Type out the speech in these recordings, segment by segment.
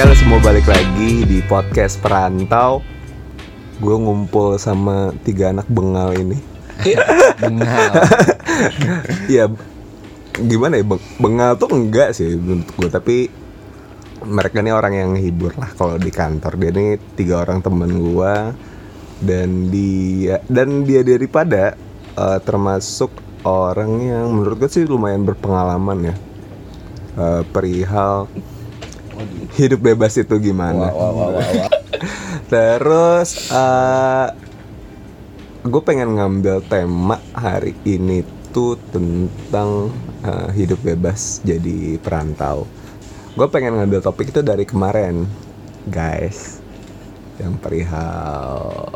Ya lo semua balik lagi di podcast perantau. Gue ngumpul sama tiga anak bengal ini. Bengal. Iya Gimana ya beng- Bengal tuh enggak sih menurut gue Tapi mereka ini orang yang hibur lah kalau di kantor. Dia ini tiga orang temen gue Dan dia Dan dia daripada eh, Termasuk orang yang menurut gue sih lumayan berpengalaman ya. Eh, Perihal hidup bebas itu gimana Wah, wah, wah, wah, wah. Terus gue pengen ngambil tema hari ini tuh tentang eh, hidup bebas jadi perantau. Gue pengen ngambil topik itu dari kemarin, guys, yang perihal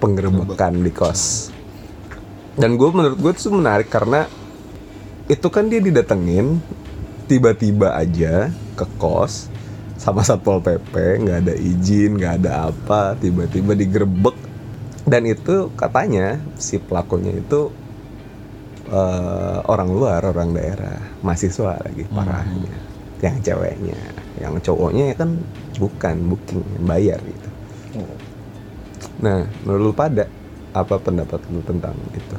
penggerebekan di kos. Dan gue menurut gue tuh menarik karena itu kan dia didatengin tiba-tiba aja ke kos sama satpol pp nggak ada izin nggak ada apa tiba-tiba digerebek. Dan itu katanya si pelakunya itu eh, orang luar orang daerah mahasiswa lagi parahnya yang ceweknya yang cowoknya ya kan bukan booking bayar gitu. Nah menurut lu pada apa pendapat lu tentang itu?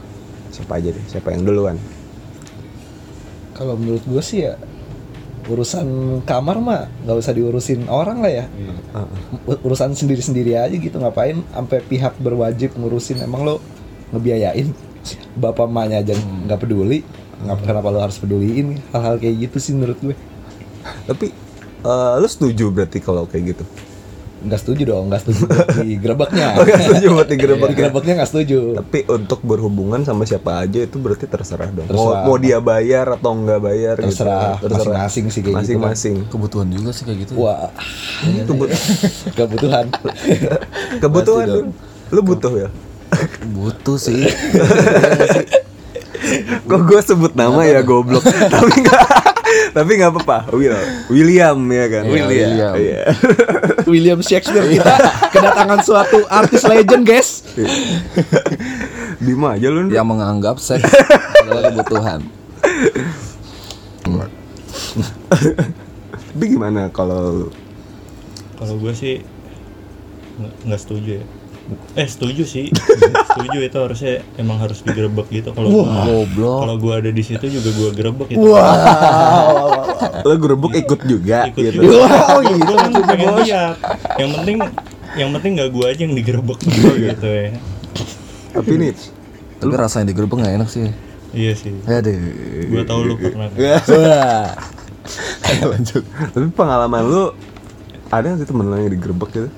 Siapa aja deh siapa yang duluan? Kalau menurut gue sih ya urusan kamar mah nggak usah diurusin orang lah ya. Heeh. U- Urusan sendiri-sendiri aja gitu. Ngapain sampai pihak berwajib ngurusin? Emang lo ngebiayain? Bapak mamanya aja nggak peduli. Ngapa kenapa lo harus peduliin? Hal-hal kayak gitu sih menurut gue. Tapi eh, lu setuju berarti kalau kayak gitu nggak setuju dong nggak setuju buat digerebeknya Oh, nggak setuju buat digerebek. digerebeknya nggak setuju Tapi untuk berhubungan sama siapa aja itu berarti terserah dong. Mau, Terserah. mau dia bayar atau enggak bayar Terserah, gitu. masing-masing sih kayak gitu kan. Masing-masing. kebutuhan juga sih kayak gitu wah Kebut- kebutuhan kebutuhan lu. Lu butuh ya? butuh sih Kok gue sebut nama ya goblok. tapi enggak tapi nggak apa-apa. Will. William ya kan. Iya, William. Iya. William Shakespeare kita kedatangan suatu artis legend guys Bima aja lu. yang menganggap seks adalah kebutuhan Tapi gimana kalau Kalau gue sih nggak setuju ya. Eh setuju sih, setuju itu harusnya emang harus digerebek gitu. Kalau gua- goblok kalau gue ada di situ juga gue gerebek itu. lu gerebek ikut juga Ikut gitu. juga. Wow, Gua- gitu gua kan pengen Bos. lihat. Yang penting yang penting nggak gue aja yang digerebek Oh, gitu ya. Tapi nih tapi rasanya digerebek nggak enak sih Iya sih. aduh Gue tahu lu pernah. kan. Wah. Ayo lanjut Tapi pengalaman lu ada nggak sih temen lu yang digerebek gitu?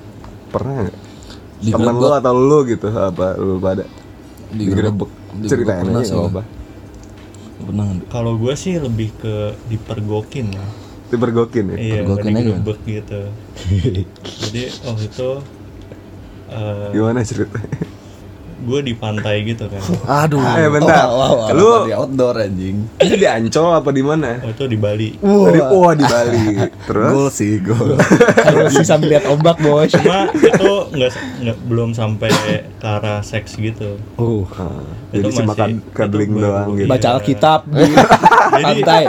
Pernah nggak? Temen lu Digerebek. atau lu gitu apa lu pada digerebek? Ceritain pernah aja sih. nggak apa? pernah Kalau gue sih lebih ke dipergokin ya. Dipergokin ya? Iya, Pergokin aja digerebek gitu. Jadi oh itu eh, Gimana ceritanya? Gue di pantai gitu kan. aduh Eh bentar, Wah, wah, wah. lu di outdoor anjing itu di Ancol apa di mana? Oh itu di Bali. Di, wah di Bali. Terus? gol sih gol Harus bisa melihat ombak bos. Cuma itu nggak nggak belum sampai ke arah seks gitu. Uh, Itu jadi cuma masih- cuddling itu baru- doang gitu. baca. Alkitab di pantai.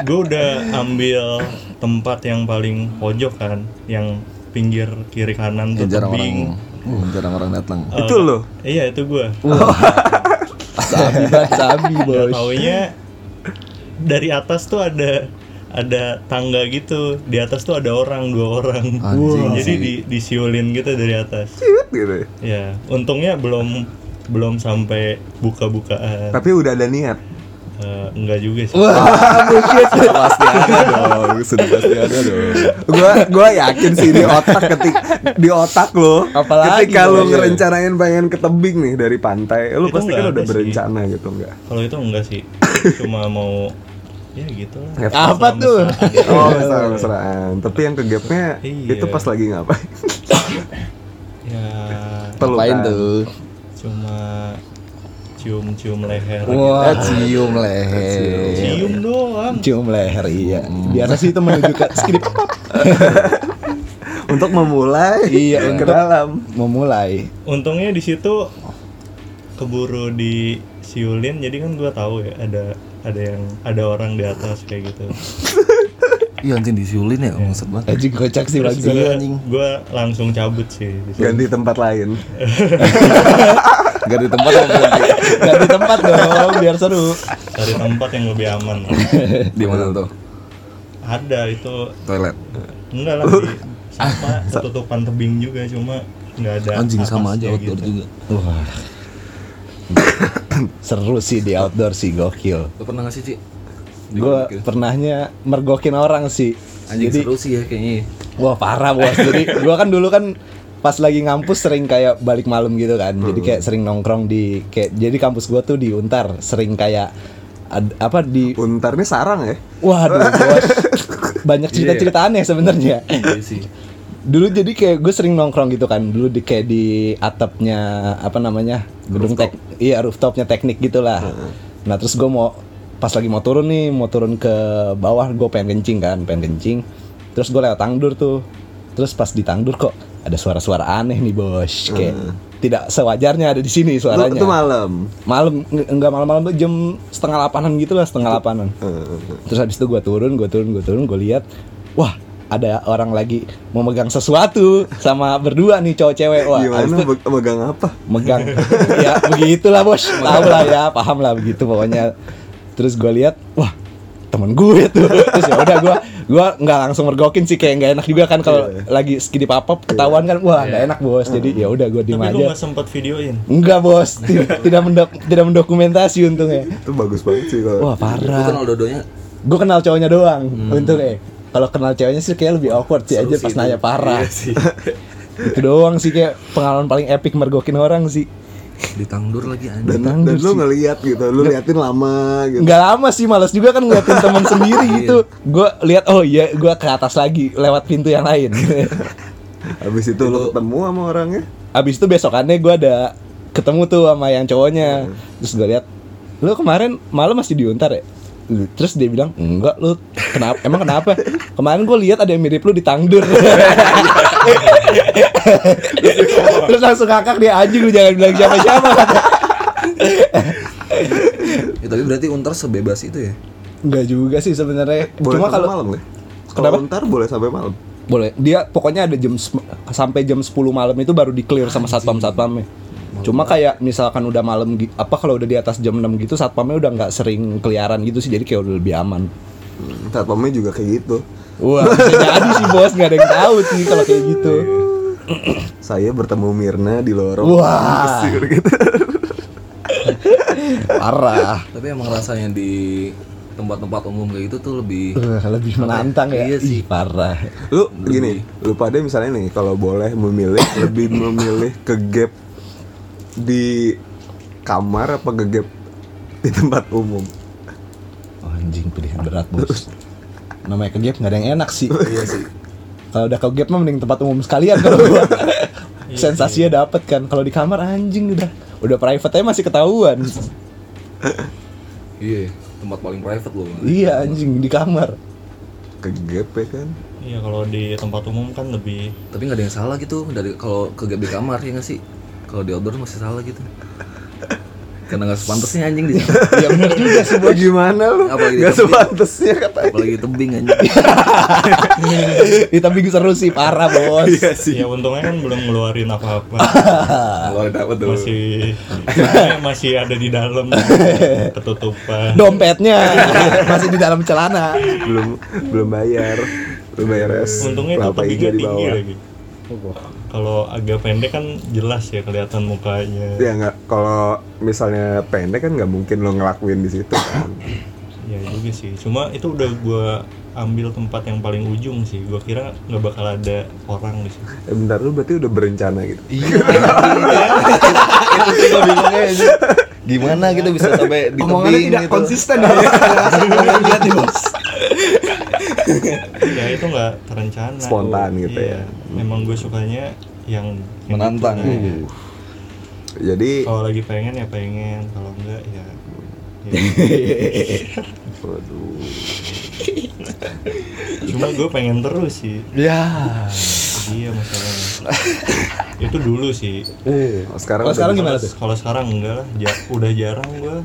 Gue udah ambil tempat yang paling pojok kan, yang pinggir kiri kanan tuh jarang orang tebing. Uh, jarang orang datang Eh, Itu lo? Iya itu gue. Sabi banget sabi bos. taunya dari atas tuh ada ada tangga gitu. Di atas tuh ada orang dua orang. Anjing Jadi sih. di disiulin gitu dari atas. Ciut gitu. ya. Ya, untungnya belum belum sampai buka-bukaan. Tapi udah ada niat. Eh, enggak juga sih. Wah, bullshit. pasti ada dong sudah pasti ada dong gua gua yakin sih di otak ketik di otak lo Apalagi ketika lo lo, iya. ngerencanain pengen ke tebing nih dari pantai lo Itu pasti kan udah ada sih. berencana gitu enggak Kalau itu enggak sih. Cuma mau ya gitu lah. Apa tuh? oh mesra-mesraan tapi yang ke gapnya Iya. itu pas lagi ngapain Ya ngapain Pelukan. tuh cuma cium-cium leher Wah. Eh, cium leher Cium doang. Cium leher iya. Biasa sih itu menuju ke skrip untuk memulai Iya, ke untuk- dalam memulai. Untungnya di situ keburu di siulin jadi kan gua tahu ya ada ada yang ada orang di atas kayak gitu Iya anjing disiulin ya, maksud banget. Anjing kocak sih bang gue anjing. gue langsung cabut sih ganti tempat lain Gak di tempat apa berhenti? Ganti tempat dong biar seru. cari tempat yang lebih aman Di mana tuh? ada itu Toilet. enggak lah di sama tutupan tebing juga cuma nggak ada Anjing sama aja outdoor gitu. juga. Wah. seru sih di outdoor sih gokil. Lo pernah gak sih, Ci? Gue pernahnya mergokin orang sih. Anjing Jadi seru sih ya kayaknya. Wah parah bos. Jadi gua kan dulu kan pas lagi ngampus sering kayak balik malam gitu kan. Jadi kayak sering nongkrong di kayak jadi kampus gua tuh di Untar sering kayak ad- apa di untar nih sarang ya waduh bos banyak cerita-cerita aneh sebenarnya. Iya sih. Dulu jadi kayak gue sering nongkrong gitu kan. Dulu di kayak di atapnya apa namanya gedung tek iya rooftopnya teknik gitulah. Nah terus gue mau pas lagi mau turun nih mau turun ke bawah gue pengen kencing kan pengen kencing. Terus gue lewat tangdur tuh. Terus pas di tangdur kok ada suara-suara aneh nih bos kayak tidak sewajarnya ada di sini suaranya. itu malam malam enggak malam-malam tuh jam setengah delapanan gitu lah setengah delapanan. Terus habis itu gue turun, gue turun, gue turun, gue lihat, wah ada orang lagi mau megang sesuatu sama berdua nih cowok cewek. Wah, gimana itu megang apa megang, ya begitulah bos, tahu lah ya, paham lah begitu pokoknya. Terus gue lihat, wah temen gue tuh. Terus ya udah gue gue nggak langsung mergokin sih kayak nggak enak juga kan kalau lagi skidi papap ketahuan kan, wah nggak enak bos. Jadi ya udah gue diem tapi lu aja. nggak sempat videoin Enggak bos, tidak tidak, mendok, tidak mendokumentasi untungnya. itu bagus banget sih kalau Wah parah. kenal dodonya? Gue kenal cowoknya doang, untungnya. Kalau kenal ceweknya sih kayak lebih awkward sih aja Seru pas sih nanya itu. parah. Iya sih. Itu doang sih kayak pengalaman paling epic mergokin orang sih. Di tangdur lagi anjing. dan, Tangdur dan lu ngeliat gitu lu liatin lama gitu Nggak lama sih, males juga kan ngeliatin teman sendiri gitu. Gue lihat oh iya, gue ke atas lagi lewat pintu yang lain. habis itu lu ketemu sama orangnya Abis itu besokannya gue ada ketemu tuh sama yang cowoknya. Terus gue lihat, lu kemarin malam masih diuntar ya? Terus dia bilang, enggak lu kenapa? Emang kenapa? Kemarin gue lihat ada yang mirip lu di tangdur. Terus langsung ngakak dia anjing lu jangan bilang siapa-siapa. Ya, tapi berarti untar sebebas itu ya? Enggak juga sih sebenarnya. boleh Cuma kalau malam ya? Kenapa? kalau ntar boleh sampai malam. Boleh. Dia pokoknya ada jam sampai jam 10 malam itu baru di clear sama satpam satpamnya cuma kayak misalkan udah malam apa kalau udah di atas jam 6 gitu satpamnya udah nggak sering keliaran gitu sih jadi kayak udah lebih aman. Hmm, satpamnya juga kayak gitu. Wah bisa jadi sih bos. Nggak ada yang tahu sih kalau kayak gitu saya bertemu Mirna di lorong Wah. Mesir gitu. Parah. Tapi emang rasanya di tempat-tempat umum kayak gitu tuh lebih Uh, lebih menantang ya? Iya sih. Ih, parah. Lu gini lu pada misalnya nih kalau boleh memilih lebih memilih ke gap di kamar apa ke gap di tempat umum? Oh, anjing pilihan berat bos. Namanya ke gap nggak ada yang enak sih. Iya sih. Kalau udah ke gap mah mending tempat umum sekalian kalau gua. Sensasinya dapet kan. Kalau di kamar anjing udah. Udah private aja masih ketahuan. Iya, tempat paling private loh. iya anjing di kamar. Ke gap ya kan? Iya kalau di tempat umum kan lebih Tapi nggak ada yang salah gitu. Dari kalau ke gap di kamar ya nggak sih? Kalau di outdoor masih salah gitu. Karena nggak sepantasnya anjing di sana. ya bener juga sih bos. Gimana lu? Apalagi di nggak tebing. sepantasnya katanya. Apalagi tebing anjing. Ih, tapi seru sih parah bos. Iya sih. Ya untungnya kan belum ngeluarin apa-apa. Kalau dapat tuh. masih masih ada di dalam ketutupan. Dompetnya. Masih di dalam celana. Belum belum bayar. Belum bayar es. Untungnya itu tebingnya di tinggi lagi kalau agak pendek kan jelas ya kelihatan mukanya. Ya nggak kalau misalnya pendek kan nggak mungkin lo ngelakuin di situ kan. Ya juga sih cuma itu udah gua ambil tempat yang paling ujung sih. Gua kira nggak bakal ada orang di situ. Eh, bentar lu berarti udah berencana gitu? Iya. itu sih gue bingungnya anjing. Gimana gitu bisa sampai di omongannya tidak gitu. konsisten ya. Lihat nih bos ya itu nggak terencana Spontan gitu Iya. ya. memang gue sukanya yang Menantang. gitu. Nah, Uh. jadi kalau lagi pengen ya pengen kalau enggak ya, ya. waduh cuma gue pengen terus sih ya iya masalahnya itu dulu sih oh, sekarang sekarang gimana tuh? kalau sekarang enggak lah ja- udah jarang gue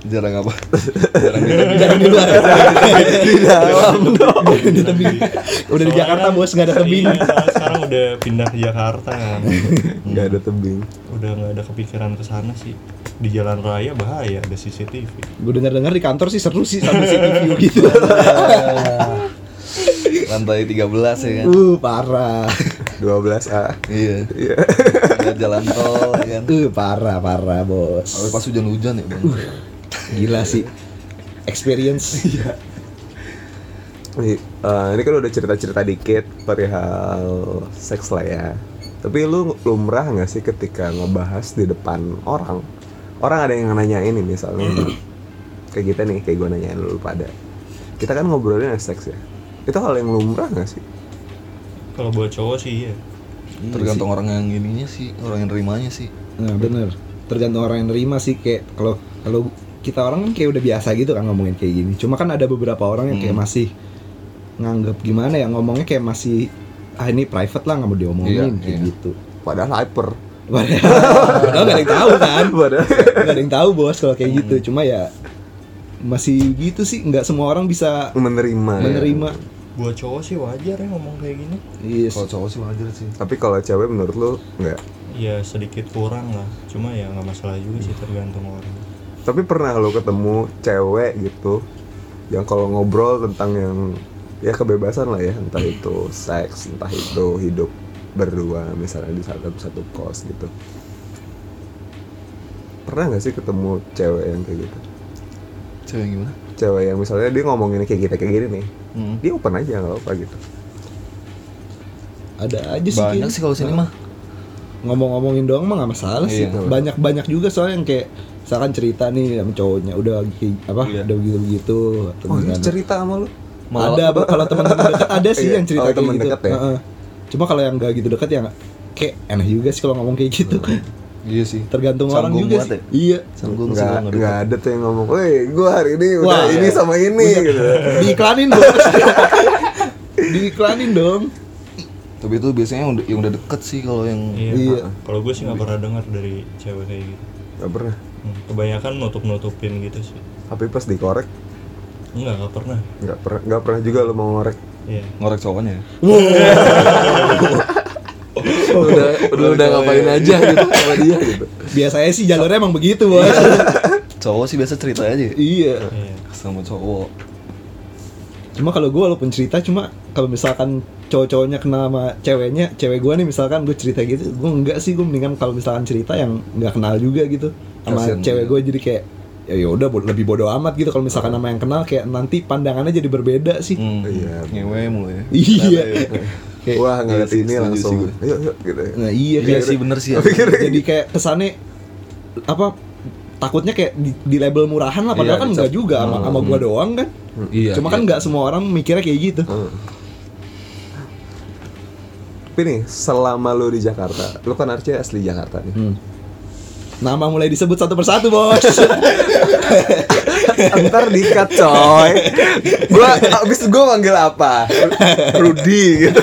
Jarang apa? Jarang di luar. Di dalam dong. di tebing. Udah di Jakarta kan- bos nggak ada tebing. Iya, soalnya sekarang udah pindah ke Jakarta kan. Nggak ada tebing. Udah nggak ada kepikiran ke sana sih. Di jalan raya bahaya ada CCTV. Gue dengar-dengar di kantor sih seru sih sambil CCTV gitu. Lantai 13 ya kan? Uh parah. 12A. Iya. Iya. Lihat jalan tol ya kan? Uh parah parah bos. Tapi pas hujan-hujan ya bang. Gila sih. Experience. Nih, eh, ini kan udah cerita-cerita dikit perihal seks lah ya. Tapi lu lumrah nggak sih ketika ngebahas di depan orang? Orang ada yang nanyain nih misalnya kayak kita nih, kayak gue nanyain lu pada. Kita kan ngobrolin seks ya. Itu hal yang lumrah nggak sih? Kalau buat cowok sih iya. Tergantung orang yang ininya sih, orang yang nerimanya sih. Nah bener. Tergantung orang yang nerima sih kayak kalau kalau kita orang kan kayak udah biasa gitu kan ngomongin kayak gini. Cuma kan ada beberapa orang yang kayak masih nganggap gimana ya ngomongnya kayak masih ah ini private lah nggak mau diomongin Iya, kayak iya. gitu. Padahal hyper. Padahal padahal nggak ada yang tahu kan. Padahal Nggak ada yang tahu bos kalau kayak gitu. Cuma ya masih gitu sih nggak semua orang bisa menerima. ya. menerima. Buat cowok sih wajar ya ngomong kayak gini. Iya Kalau cowok sih wajar sih. Tapi kalau cewek menurut lu nggak? Ya sedikit kurang lah. Cuma ya nggak masalah juga sih tergantung orang. Tapi pernah lo ketemu cewek gitu yang kalau ngobrol tentang yang ya kebebasan lah ya, entah itu seks, entah itu hidup berdua misalnya di satu satu kos gitu. Pernah nggak sih ketemu cewek yang kayak gitu? Cewek yang gimana? Cewek yang misalnya dia ngomongin kayak kita kayak gini nih, Hmm. dia open aja nggak apa gitu. Ada aja sih. Banyak sih kalau sini mah. ngomong-ngomongin doang mah nggak masalah sih Iya. banyak banyak juga soalnya yang kayak misalkan cerita nih sama cowoknya udah kayak apa Iya. udah begitu begitu atau Oh, ini misalkan- cerita sama lu? Malah- ada Bang. kalau teman-teman dekat ada sih Iya. yang cerita Oh, kayak teman gitu dekat ya? Heeh. cuma kalau yang nggak gitu dekat ya kayak aneh juga sih kalau ngomong kayak gitu Iya sih. tergantung orang juga sih ya? iya Canggung sih Nggak, dekat. ada tuh yang ngomong, woi gue hari ini udah Wah, ini iya. sama ini gitu. diiklanin bos diiklanin dong Tapi itu biasanya yang udah, yang udah deket sih kalau yang Iya. Iya. Kalau gue sih nggak pernah dengar dari cewek kayak gitu. Gak pernah. Hmm, Kebanyakan nutup-nutupin gitu sih. Tapi pas dikorek Enggak, nggak pernah. nggak pernah nggak pernah juga lo mau ngorek. Iya. ngorek cowoknya ya. udah udah udah ngapain aja gitu sama dia gitu. biasanya sih jalurnya emang begitu bos Cowok sih biasa cerita aja ya. iya Iya. sama cowok. Cuma kalau gue walaupun cerita cuma kalau misalkan cowok-cowoknya kenal sama ceweknya, cewek gue nih misalkan gue cerita gitu, gue enggak sih gue mendingan kalau misalkan cerita yang nggak kenal juga gitu sama Kasian cewek gue jadi kayak ya yaudah bo- lebih bodoh amat gitu kalau misalkan sama yang kenal kayak nanti pandangannya jadi berbeda sih. Hmm. Iya. Ngewe mulu ya. Iya. Kayak, Wah ngeliat Iya ini langsung yuk yuk gitu ya. nah iya Iya kayak sih bener sih. ya. jadi kayak kesannya apa takutnya kayak di, di label murahan lah padahal Iya, kan enggak juga sama, sama gue doang kan. Iya. Cuma kan nggak semua orang mikirnya kayak gitu. Hmm. Tapi nih selama lu di Jakarta, lu kan Arce asli Jakarta nih. Hmm. Nama mulai disebut satu persatu bos. Ntar dikat coy. Gua abis gua manggil apa? Rudy gitu.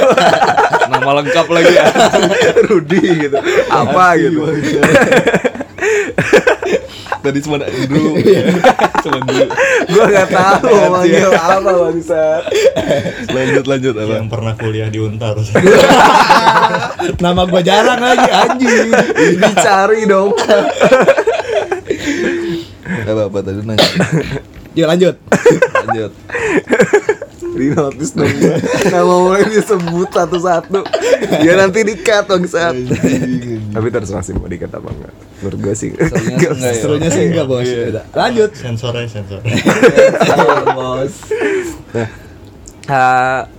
Nama lengkap lagi ya. Rudy gitu. Apa gitu. Tadi cuma dulu. Gua nggak tahu mau manggil apa bangsat. Lanjut lanjut apa? Yang pernah kuliah di Untar. Nama gue jarang lagi anjing. Dicari dong. Apa apa tadi nanya. Yuk lanjut. Lanjut. Di dong gua. Nama mulai disebut satu-satu. Ya nanti dikat bangsat. Tapi terserah sih mau dikat apa enggak. Menurut gua sih. Serunya sih enggak ya. Serunya sih enggak bos. Udah. Lanjut. Sensornya sensor. bos. Ah,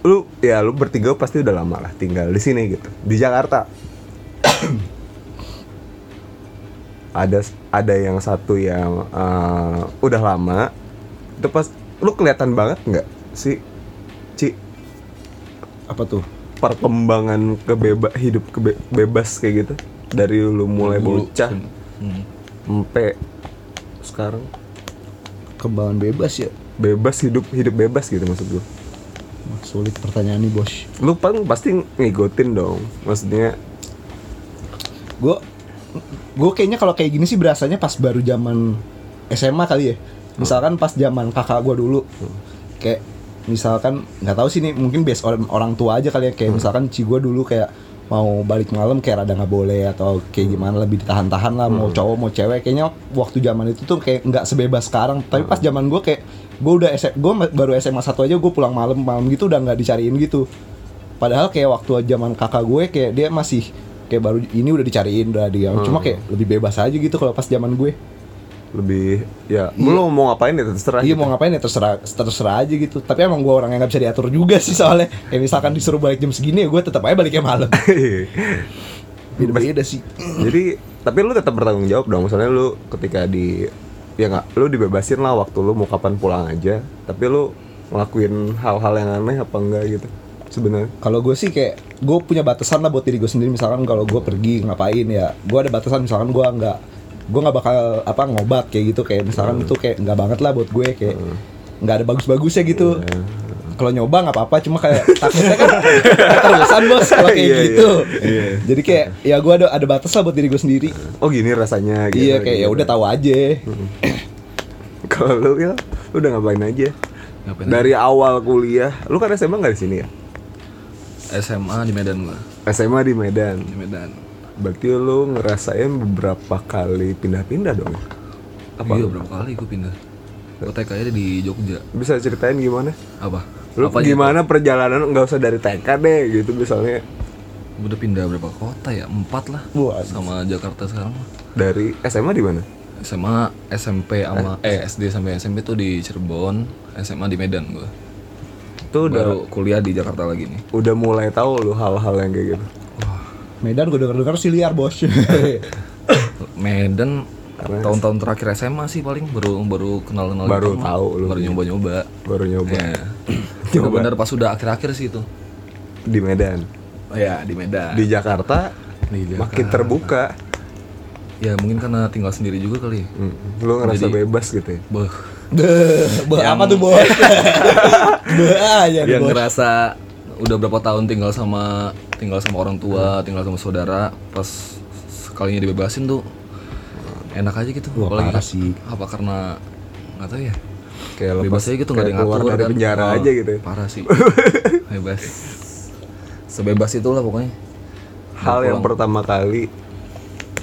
lu ya lu bertiga pasti udah lama lah tinggal di sini gitu di Jakarta ada ada yang satu yang eh, udah lama itu pas lu kelihatan banget nggak sih Ci Apa tuh? perkembangan kebeba hidup kebe- bebas kayak gitu dari lu mulai Dulu. bocah Hmm. sampai sekarang Kembangan bebas ya. bebas hidup hidup bebas gitu maksud gue Sulit pertanyaan nih bos. lu kan pasti ngikutin dong maksudnya Gue gue kayaknya kalau kayak gini sih berasanya pas baru zaman SMA kali ya misalkan pas zaman kakak gue dulu kayak misalkan nggak tahu sih nih mungkin bias orang orang tua aja kali ya kayak misalkan ci gue dulu kayak mau balik malam kayak rada nggak boleh atau kayak gimana lebih ditahan-tahan lah mau cowok mau cewek kayaknya waktu zaman itu tuh kayak nggak sebebas sekarang. Tapi pas zaman gue kayak gue udah SM, gue baru SMA satu aja gue pulang malam malam gitu udah nggak dicariin gitu. Padahal kayak waktu zaman kakak gue kayak dia masih kayak baru ini udah dicariin udah dia cuma kayak lebih bebas aja gitu kalau pas zaman gue. Lebih ya lu mau ngapain ya terserah Iya gitu. mau ngapain ya terserah terserah aja gitu. Tapi emang gue orang yang nggak bisa diatur juga sih soalnya. Kayak misalkan disuruh balik jam segini ya gue tetap aja baliknya malam. Beda-beda sih. Jadi tapi lu tetap bertanggung jawab dong. Misalnya lu ketika di ya nggak lu dibebasin lah waktu lu mau kapan pulang aja. Tapi lu ngelakuin hal-hal yang aneh apa enggak gitu sebenarnya. Kalau gue sih kayak gue punya batasan lah buat diri gue sendiri. Misalkan kalau gue pergi ngapain ya, gue ada batasan. Misalkan gue nggak gue nggak bakal apa ngobat kayak gitu kayak misalkan itu kayak nggak banget lah buat gue kayak nggak ada bagus-bagusnya gitu. Kalau nyoba nggak apa-apa, cuma kayak takutnya kan keterusan bos kalau kayak Iya, iya. gitu. Jadi kayak ya gue ada ada batas lah buat diri gue sendiri. Oh gini rasanya gitu. iya kayak ya udah tahu aja. Kalau lu ya lu udah ngapain aja? Ngapain Dari awal kuliah, lu kan SMA nggak di sini ya? SMA di Medan gua SMA di Medan. di Medan Berarti lu ngerasain beberapa kali pindah-pindah dong. ya? Apa? iya berapa kali gua pindah gua TK nya di Jogja Bisa ceritain gimana? apa Lu Apa gimana perjalanan nggak usah dari TK deh gitu misalnya udah pindah berapa kota ya empat lah Wah. sama Jakarta sekarang dari SMA di mana? SMA SMP sama eh SD sampai SMP tuh di Cirebon SMA di Medan gua Tuh udah baru kuliah di Jakarta lagi nih udah mulai tahu lu hal-hal yang kayak gitu. Medan gue denger-denger sih liar bos. Medan tahun-tahun terakhir SMA sih paling baru baru kenal kenal Baru tahu lu. baru nyoba nyoba Baru nyoba ya benar-benar pas udah akhir-akhir sih itu di Medan. oh ya di Medan Di Jakarta Di Jakarta. makin terbuka. ya mungkin karena tinggal sendiri juga kali Hmm, Lu ngerasa Jadi- bebas gitu ya. Beuh. Be, apa tuh bos? Be aja yang bos. ngerasa udah berapa tahun tinggal sama tinggal sama orang tua tinggal sama saudara pas sekalinya dibebasin tuh enak aja gitu Wah, apalagi sih. apa karena nggak tahu ya Kayak lepas bebas aja gitu nggak ada keluar ngatur dari kan. penjara Oh, aja gitu ya. parah sih bebas sebebas itulah pokoknya Hal yang pertama kali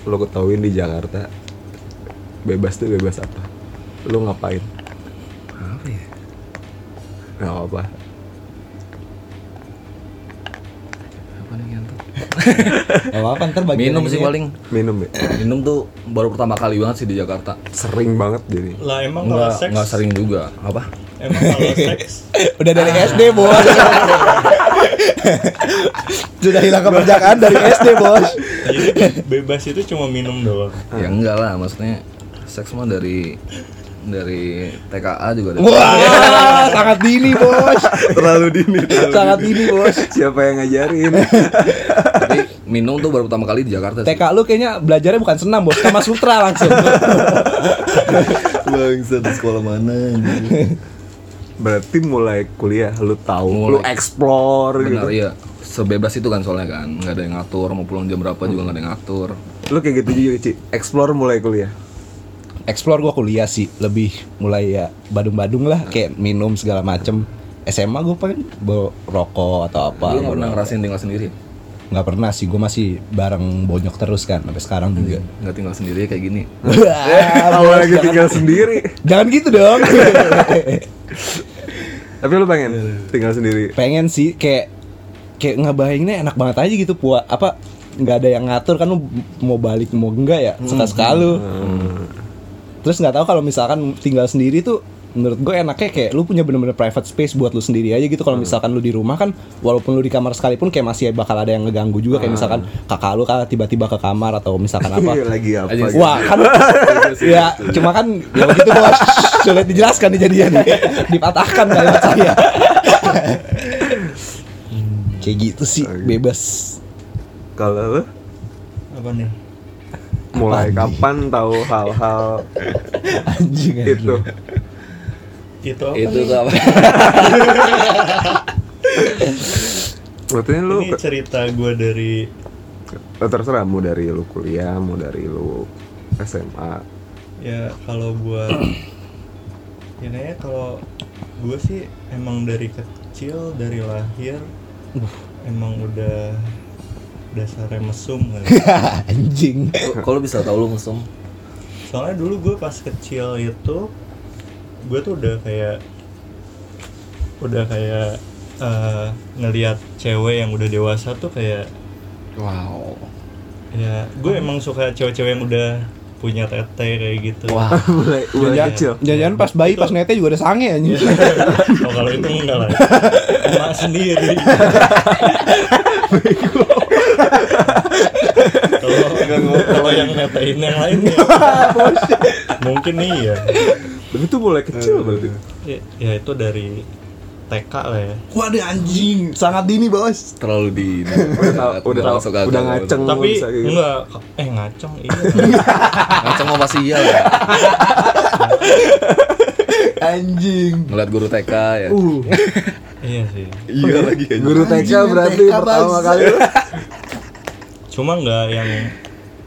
lu ketahuin di Jakarta bebas tuh bebas apa? Lu ngapain? apa ya Nggak apa. Yang tuh Gak apa-apa ntar bagian minum sih ya. paling Minum ya. minum tuh baru pertama kali banget sih di Jakarta Sering banget jadi. Lah emang kalau nggak seks nggak sering juga apa Emang kalau seks Udah dari SD bos. Sudah hilang keperjakaan dari SD bos. Jadi bebas itu cuma minum doang ya enggak lah maksudnya seks mah dari dari TKA juga ada Wah, sangat dini bos. Terlalu dini. terlalu Sangat dini. dini bos. Siapa yang ngajarin? tapi minum tuh baru pertama kali di Jakarta sih. TK lu kayaknya belajarnya bukan senam bos, sama sutra langsung. Bangsa di sekolah mana Berarti mulai kuliah lu tahu, Mulai. lu explore Benar gitu. iya Sebebas itu kan soalnya kan nggak ada yang ngatur Mau pulang jam berapa juga nggak ada yang ngatur Lu kayak gitu juga, Ci. Explore mulai kuliah. Explore gua kuliah sih, lebih mulai ya badung-badung lah, kayak minum segala macem. SMA gue pengen bawa rokok atau apa. Lu pernah ngerasain tinggal sendiri Nggak pernah sih, gue masih bareng bonyok terus kan sampai sekarang juga. Nggak tinggal sendiri kayak gini Awal bos, lagi jangan- tinggal sendiri. Jangan gitu dong. Tapi lu pengen tinggal sendiri. pengen sih kayak kayak ngebayanginnya enak banget aja gitu puas apa nggak ada yang ngatur kan lu mau balik mau enggak ya suka suka lu terus nggak tahu kalau misalkan tinggal sendiri tuh menurut gue enaknya kayak lu punya bener-bener private space buat lu sendiri aja gitu. Kalau misalkan lu di rumah kan walaupun lu di kamar sekalipun kayak masih bakal ada yang ngeganggu juga. Kayak misalkan kakak lu kan tiba-tiba ke kamar atau misalkan apa. Lagi apa? Aja gitu. Wah kan ya cuma kan ya begitu bos sulit dijelaskan nih jadinya nih. Dipatahkan kalimat saya. Kayak gitu sih bebas. Kalau lu? Apa nih? Mulai nih? kapan tahu hal-hal anjing itu? Itu apa Itu nih? tuh apa Berarti lu Ini cerita gue dari Oh, terserah mau dari lu kuliah, mau dari lu SMA. ya kalau buat ya kayaknya kalau gue sih emang dari kecil dari lahir emang udah dasarnya mesum kan Anjing. Kalau bisa tahu lu mesum. soalnya dulu gue pas kecil itu gue tuh udah kayak udah kayak eh, ngelihat cewek yang udah dewasa tuh kayak Wow. ya gue emang suka cewek-cewek yang udah punya tete kayak gitu Wah. mulai mulai Jangan- kecil. Jangan pas bayi pas nete juga ada sange anjing. oh, kalau itu enggak lah emak sendiri kalau kalau yang netain yang lainnya mungkin iya Tapi itu mulai kecil berarti. ya, ya itu dari TK lah ya Waduh anjing, sangat dini bos. Terlalu di Udah udah udah akal. ngaceng tapi gitu. enggak eh ngaceng iya Ngaceng mau pasti iya lah. Anjing. Ngeliat guru TK ya. Uh, iya sih Iya lagi Guru TK Anjing, berarti TK pertama kali cuma nggak yang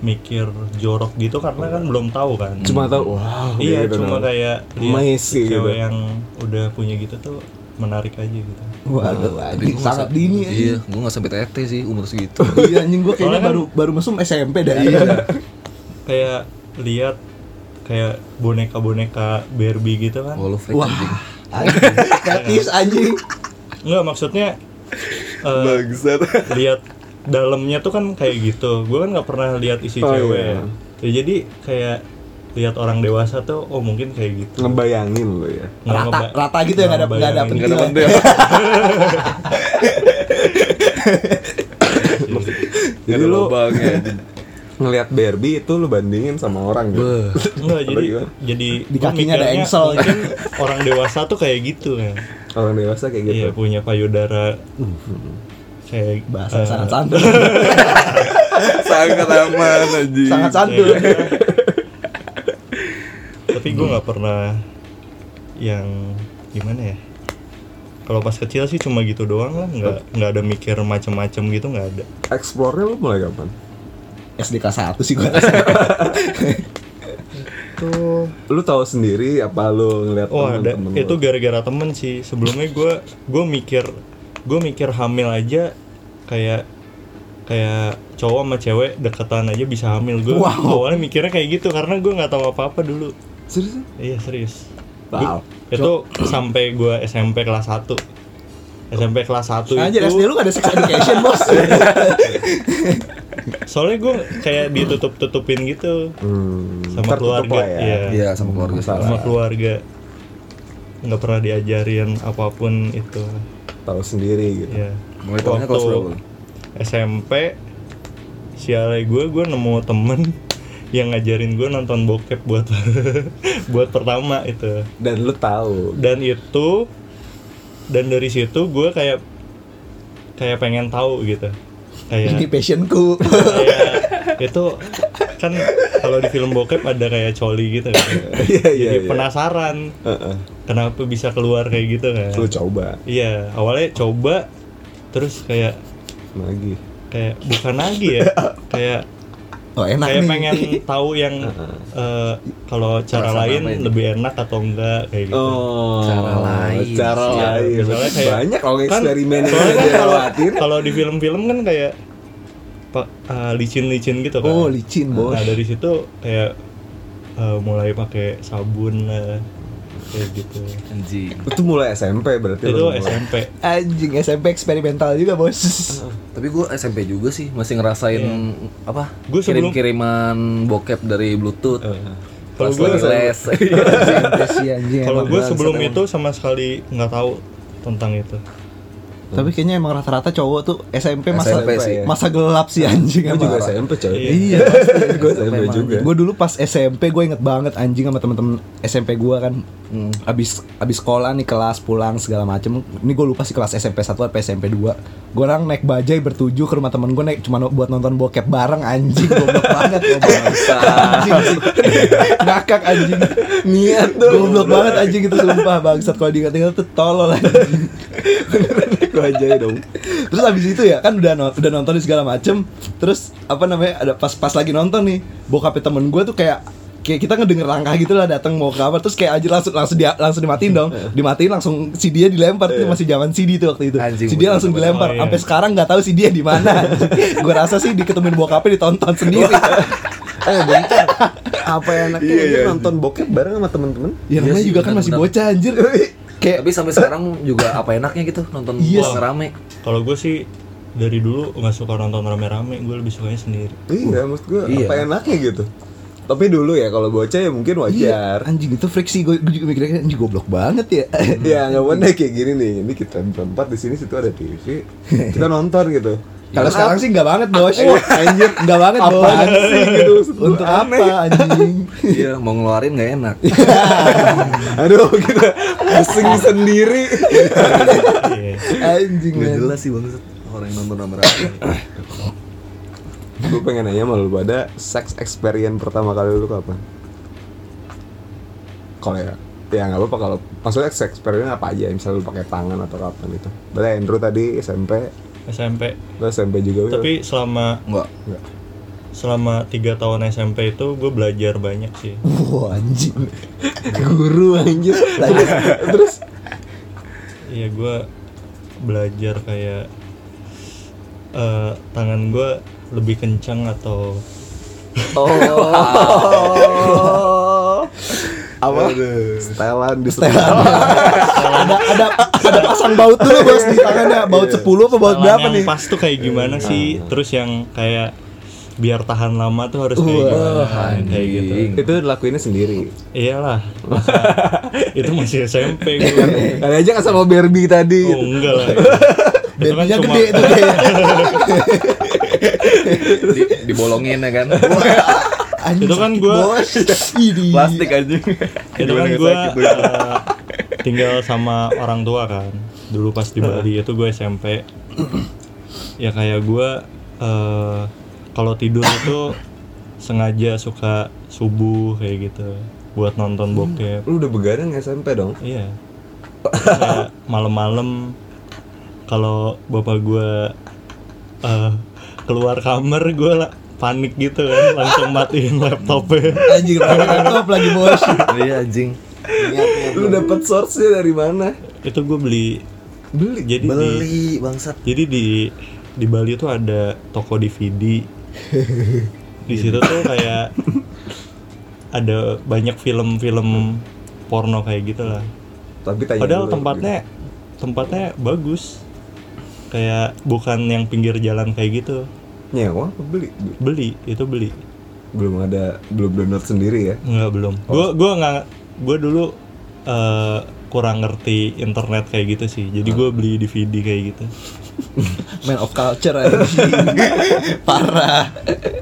mikir jorok gitu karena kan belum tahu kan cuma tahu wow iya gitu cuma dong. kayak lihat Messi gitu. cewek yang udah punya gitu tuh menarik aja gitu waduh gua sangat nggak- dini Iya, anjing. gua nggak sampai tete sih umur segitu. Iya anjing gua kayaknya Soalnya kan- baru baru mesum SMP dah. kayak lihat kayak boneka-boneka Barbie gitu kan Wah, freak Wah. anjing. Anjing. Enggak maksudnya eh, bangsat lihat dalamnya tuh kan kayak gitu. Gue kan nggak pernah lihat isi Oh, cewek. iya. Ya, jadi kayak lihat orang dewasa tuh, oh mungkin kayak gitu. ngebayangin lu ya Nggak Rata ngeba- rata gitu ya nggak ada nggak ada pentil. jadi Ada lu anjing. ngelihat Barbie itu lu bandingin sama orang gitu. Enggak, jadi jadi Di kakinya ada engsel. Mungkin orang dewasa tuh kayak gitu kan. orang dewasa kayak gitu Iya, punya payudara kayak Bahasa eh, sangat santun. Sangat aman anjing. sangat santun. tapi gue nggak pernah yang gimana ya kalau pas kecil sih cuma gitu doang lah nggak nggak ada mikir macem-macem gitu nggak ada explore-nya lu mulai kapan SD kelas 1 sih gua. tuh lu tahu sendiri apa lu ngeliat oh ada temen-temen itu gara-gara temen sih sebelumnya gue gue mikir gue mikir hamil aja kayak kayak cowok sama cewek deketan aja bisa hamil. Gue Wow. awalnya mikirnya kayak gitu karena gue nggak tahu apa-apa dulu. Serius? Iya serius. Wow. Gua- itu sampai gue SMP kelas 1 SMP kelas 1 Anjir itu SD lu gak ada sex education bos. soalnya gue kayak ditutup-tutupin gitu. Hmm, sama tertutup keluarga. ya. iya. Iya, sama keluarga. Sama keluarga. Nggak pernah diajarin apa pun itu tahu sendiri gitu. Ya Mulai tahunnya kelas berapa? SMP sialnya gue gue nemu temen yang ngajarin gue nonton bokep buat buat pertama itu. Dan lu tahu? Dan itu dan dari situ gue kayak kayak pengen tahu gitu. Ini kayak passionku. kayak itu kan kalau di film bokep ada kayak coli gitu kan. Iya iya jadi iya. penasaran. Heeh. kenapa bisa keluar kayak gitu kan? Lu coba. Iya awalnya coba terus kayak lagi kayak bukan lagi ya kayak Oh enak kayak nih. pengen tahu yang eh, kalau cara lain lebih enak atau enggak kayak gitu. Oh. Cara lain. cara lain. Misalnya kayak- banyak kalau kan- eksperimen yang soalnya kan dia kalau kalau di film-film kan kayak pak eh, licin-licin gitu kan Oh licin bos. nah dari situ kayak eh, mulai pakai sabun lah kayak gitu Anjing. itu mulai SMP berarti itu mulai. SMP Anjing SMP eksperimental juga bos. Tapi gua SMP juga sih masih ngerasain apa? Gua sebelum- kirim-kiriman bokep dari Bluetooth. kalau Pas gue les. Kalau gue sebelum itu sama sekali nggak tahu tentang itu Tapi kayaknya emang rata-rata cowok tuh SMP masa SMP sih. masa gelap sih anjing Gue juga. SMP coy Iya. gue SMP juga Gue dulu pas SMP gue inget banget anjing sama temen-temen SMP gue kan Hmm. abis abis sekolah nih kelas pulang segala macem. Ini gue lupa sih kelas SMP 1 atau SMP 2 gue orang naik bajai bertujuh ke rumah temen gue naik cuma buat nonton bokep bareng anjing. Goblok banget anjing ngakak anjing. Niat tuh. Goblok banget anjing itu sumpah bangsat. Kalau diingat-ingat tuh tolol anjing. Aja dong. Terus abis itu ya kan udah no- udah nonton segala macem. Terus apa namanya ada pas pas lagi nonton nih bokapnya temen gue tuh kayak kayak kita ngedenger langkah gitu lah datang mau ke kamar terus kayak aja langsung langsung dia langsung dimatiin dong dimatiin langsung si dia dilempar itu masih zaman CD tuh waktu itu Anjing, si dia langsung dilempar Oh, iya. sampai sekarang nggak tahu si dia di mana gue rasa sih diketemuin bokapnya ditonton sendiri Eh bentar. Apa enaknya Iya, iya. nonton bokep bareng sama temen-temen? ya Iya namanya juga kan masih bocah anjir kayak Tapi sampai sekarang juga apa enaknya gitu nonton Iya. bola rame. Kalau gue sih dari dulu nggak suka nonton rame-rame, gue lebih sukanya sendiri. Iya, maksud gue Iya. apa enaknya gitu. Tapi dulu ya kalau bocah ya mungkin Iya, wajar. anjing itu friksi gue, gue juga mikirnya anjing goblok banget ya. ya nggak bener kayak gini nih. Ini kita berempat di sini situ ada TV. Kita nonton gitu. Kalau sekarang sih enggak banget, Bos. Anjir, enggak banget, Bos. Sih gitu, Untuk aneh. apa anjing? Iya, mau ngeluarin nggak enak. Aduh, kita pusing sendiri. Iya. anjing. Gak jelas sih bang orang yang nonton rame-rame. Gue pengen nanya sama lu pada sex experience pertama kali lu kapan? Kalau ya, ya nggak apa-apa kalau maksudnya sex experience apa aja, misalnya lu pakai tangan atau kapan gitu. Berarti Andrew tadi SMP, SMP. lu SMP juga. Tapi selama Enggak. Nggak. selama tiga tahun SMP itu gue belajar banyak sih. Wah, anjing. Guru anjir. Lagi. Terus Iya gue belajar kayak eh, tangan gue lebih kencang atau Oh. apa? Setelan di setelan. ada ada ada pasang baut dulu, Bos, di tangannya. Baut 10 apa baut berapa nih? pas tuh kayak gimana sih? Terus yang kayak biar tahan lama tuh harus kayak Wah, gimana? kayak gitu. Itu lakuinnya sendiri. Iyalah. Itu masih SMP gue. Kali aja kan sama Barbie tadi. Oh enggak lah. Itu kan cuma gede tuh. Di, dibolongin ya kan. Anjing, Itu kan. Idih. Plastik aja. itu kan gue tinggal sama orang tua kan dulu pas di Bali itu gue SMP ya kayak gue eh, kalau tidur itu sengaja suka subuh kayak gitu buat nonton bokep Lu udah begadang SMP dong? iya malam-malam kalau bapak gue eh, keluar kamar gue lah panik gitu kan langsung matiin laptopnya Anjing, laptop lagi, Bos. Iya anjing. Lu dapet source-nya dari mana? itu gue beli Beli. jadi di Beli bangsat. Jadi di di Bali tuh ada toko DVD. di situ tuh kayak ada banyak film-film porno kayak gitu lah. Tapi tanya Padahal dulu. tempatnya tempatnya bagus. Kayak bukan yang pinggir jalan kayak gitu. Nyewa apa beli? Beli, itu beli. Belum ada belum download sendiri ya. Enggak belum. Gua gua nggak gua dulu eh, kurang ngerti internet kayak gitu sih. Jadi gua beli DVD kayak gitu. Man of culture anjing. Parah.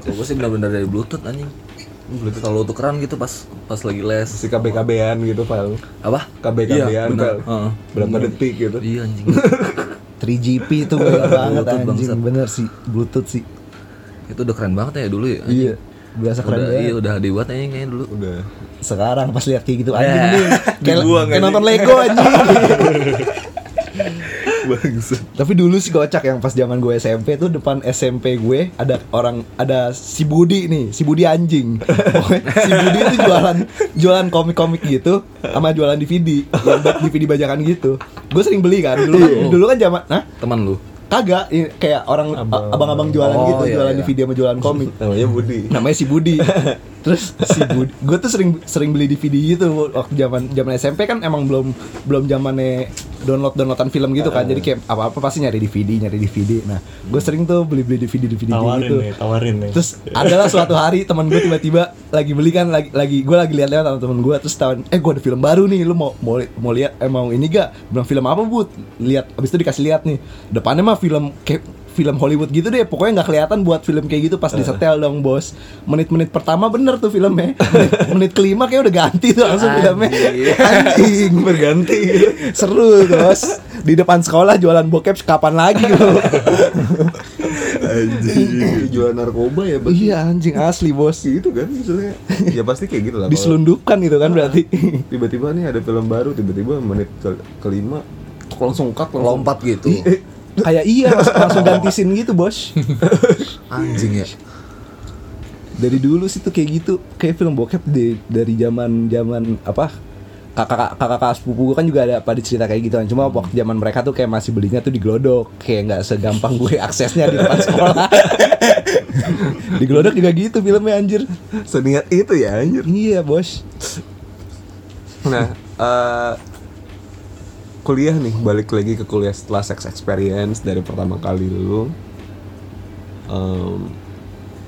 Gue sih benar-benar dari Bluetooth anjing. Bluetooth kalau tukeran gitu pas pas lagi les. Si KB-KB-an gitu, Pal. Apa? KB-KB-an, Iya, benar. Pal. Heeh. Berapa detik gitu. Iya anjing. 3GP itu banget anjing. Bener sih, Bluetooth sih. Itu udah keren banget ya dulu ya. anjing. Iya. Berasa keren Udah, banget. iya udah dibuat anjing kayaknya dulu. Udah. Sekarang pas lihat kayak gitu anjing nih. Kayak, kayak nonton Lego anjing. Bagus. Tapi dulu sih kocak yang pas zaman gue SMP tuh depan SMP gue ada orang ada si Budi nih, si Budi anjing. Si Budi itu jualan jualan komik-komik gitu sama jualan DVD, yang buat DVD bajakan gitu. Gue sering beli kan dulu kan, dulu kan zaman nah Teman lu. Kagak i- kayak orang Abang. abang-abang jualan Oh, gitu, iya, jualan iya. DVD sama jualan komik. Namanya Budi. namanya si Budi terus si Budi gue tuh sering sering beli DVD gitu waktu zaman zaman SMP kan emang belum belum zamannya download downloadan film gitu kan. Jadi kayak apa apa pasti nyari DVD nyari DVD nah gue sering tuh beli beli DVD DVD Tawarin gitu. nih, tawarin nih. terus adalah suatu hari teman gue tiba-tiba lagi beli kan lagi lagi gue lagi lihat-lihat sama temen gue terus tahun eh gue ada film baru nih lu mau mau mau lihat eh mau ini gak? Bilang film apa bud? Lihat abis itu dikasih lihat nih. Depannya mah film kayak film Hollywood gitu deh pokoknya nggak kelihatan buat film kayak gitu pas disetel dong bos menit-menit pertama bener tuh filmnya menit, menit kelima kayak udah ganti tuh langsung filmnya anjing Berganti. seru bos di depan sekolah jualan bokep kapan lagi lo Anjing. Jual narkoba ya, Bang. iya anjing asli bos Gitu kan maksudnya. Ya pasti kayak gitu lah. diselundupkan gitu kan berarti Tiba-tiba nih ada film baru, tiba-tiba menit ke kelima langsung cut langsung lompat gitu Eh, kayak iya langsung, ganti scene gitu bos. Anjing ya. Dari dulu sih tuh kayak gitu. Kayak film bokep di, dari zaman zaman apa kakak kakak kakak sepupu gue kan juga ada pada cerita kayak gitu kan. Cuma waktu zaman mereka tuh kayak masih belinya tuh di glodok. Kayak nggak segampang gue aksesnya di depan sekolah. Di glodok juga gitu filmnya anjir. Seniat itu ya anjir. Iya bos. Nah, eh, kuliah nih, balik lagi ke kuliah setelah sex experience dari pertama kali lu. em,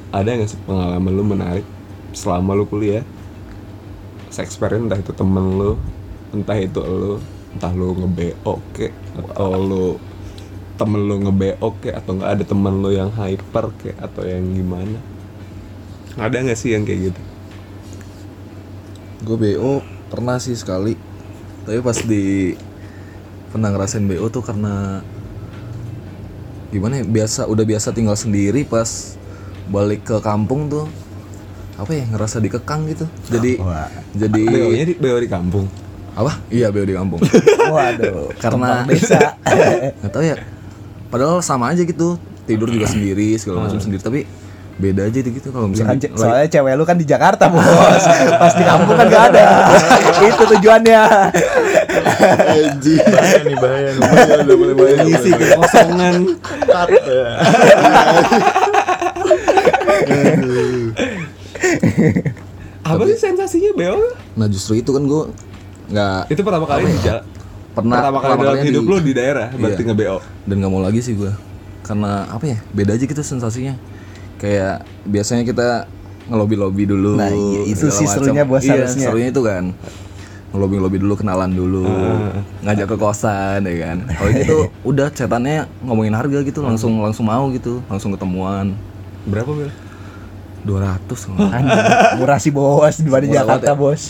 ada nggak sih pengalaman lu menarik selama lu kuliah? Sex experience entah itu temen lu, entah itu lu, entah lu nge-BO kek, atau lu temen lu nge-BO kek, atau nggak ada temen lu yang hyper kek, atau yang gimana? Ada nggak sih yang kayak gitu? gue BO pernah sih sekali tapi pas di pernah ngerasain BO tuh karena gimana ya biasa udah biasa tinggal sendiri pas balik ke kampung tuh apa ya ngerasa dikekang gitu. Jadi jadi BO-nya di, BO di kampung. apa? Iya BO di kampung. Waduh karena desa. Nggak tahu ya. Padahal sama aja gitu tidur juga sendiri segala macam sendiri. Tapi beda aja gitu kalau Ya kan, misalnya ce- soalnya cewek lu kan di Jakarta bos. Pas di kampung kan gak ada. Itu tujuannya bahaya nih bahaya nih. Udah mulai mulai ngisi kekosongan. Cut, ya. apa sih sensasinya beo? Nah justru itu kan gue nggak itu pertama kali di jalan pernah pertama kali dalam hidup di- lu di daerah berarti Iya. nge BO dan nggak mau lagi sih gue karena apa ya? Beda aja gitu sensasinya. Kayak biasanya kita ngelobi lobi dulu Nah, iya, itu sih serunya bos iya, serunya itu kan ngelobi lobi dulu kenalan dulu ngajak ke kosan ya kan? Kalau ini tuh udah cetannya ngomongin harga gitu langsung langsung mau gitu langsung ketemuan. Berapa bel? 200 kalau nggak. Anjing, Murah sih bos Dibanding Jakarta banget bos.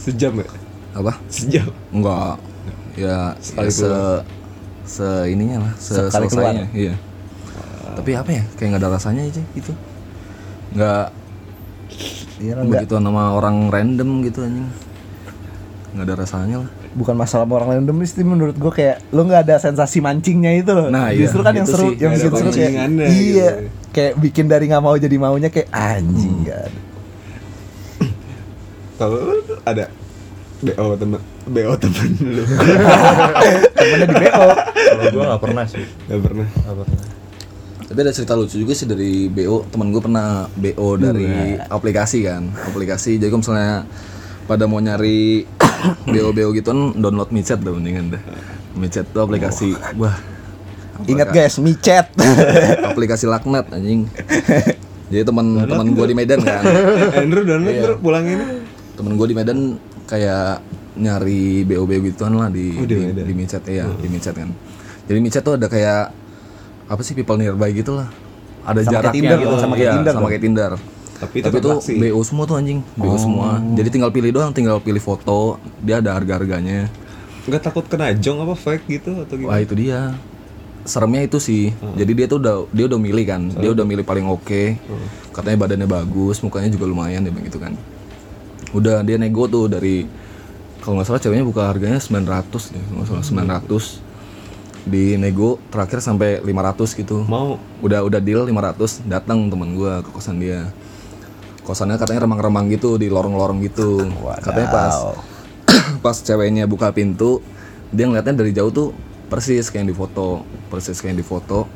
Sejam ya? Apa? Sejam. Enggak. Ya, Sekali ya se keluar. se ininya lah se Sekali selesainya iya. Tapi apa ya kayak nggak ada rasanya aja gitu. Nggak Iya begitu nama orang random gitu anjing nggak ada rasanya lah. Bukan masalah orang random sih menurut gue kayak Lu gak ada sensasi mancingnya itu loh. Nah, iya, Justru kan yang seru sih, Yang nggak bikin seru kayak Iya. gitu. Kayak bikin dari gak mau jadi maunya kayak anjing kan kalau ada BO temen BO temen lu. Temennya di BO kalau gue nggak pernah sih. Gak pernah. Nggak pernah. Tapi ada cerita lucu juga sih dari BO teman gue pernah BO dari aplikasi kan aplikasi. Jadi kalau misalnya pada mau nyari BO BO gitu kan download micet dah mendingan dah micet tuh aplikasi. Wah. Ingat guys, micet. Aplikasi laknat anjing. Jadi teman teman gue di Medan kan. Andrew download Iya. pulang ini. Temen gue di Medan kayak nyari BO BO gituan lah di Oh, di di, Medan. di micet ya di micet kan. Jadi micet tuh ada kayak apa sih people nearby gitu lah ada Sama kayak jaraknya Tinder gitu. sama kayak Iya, Tinder sama kayak Tinder Tapi tapi itu. BO semua tuh anjing. BO semua. Jadi tinggal pilih doang tinggal pilih foto. Dia ada harga harganya nggak takut kena jong apa fake gitu atau wah gimana itu dia. Seremnya itu sih. Jadi dia tuh udah dia udah milih kan. Dia udah milih paling oke. Katanya badannya bagus mukanya juga lumayan dia begitu kan. Udah dia nego tuh dari kalau nggak salah ceweknya buka harganya 900 deh kalau nggak salah 900 di nego terakhir sampai 500 gitu. Mau. Udah udah deal 500 datang teman gua ke kosan dia kosannya katanya remang-remang gitu di lorong-lorong gitu. Katanya pas pas ceweknya buka pintu dia ngeliatnya dari jauh tuh persis kayak yang di foto persis kayak yang di foto.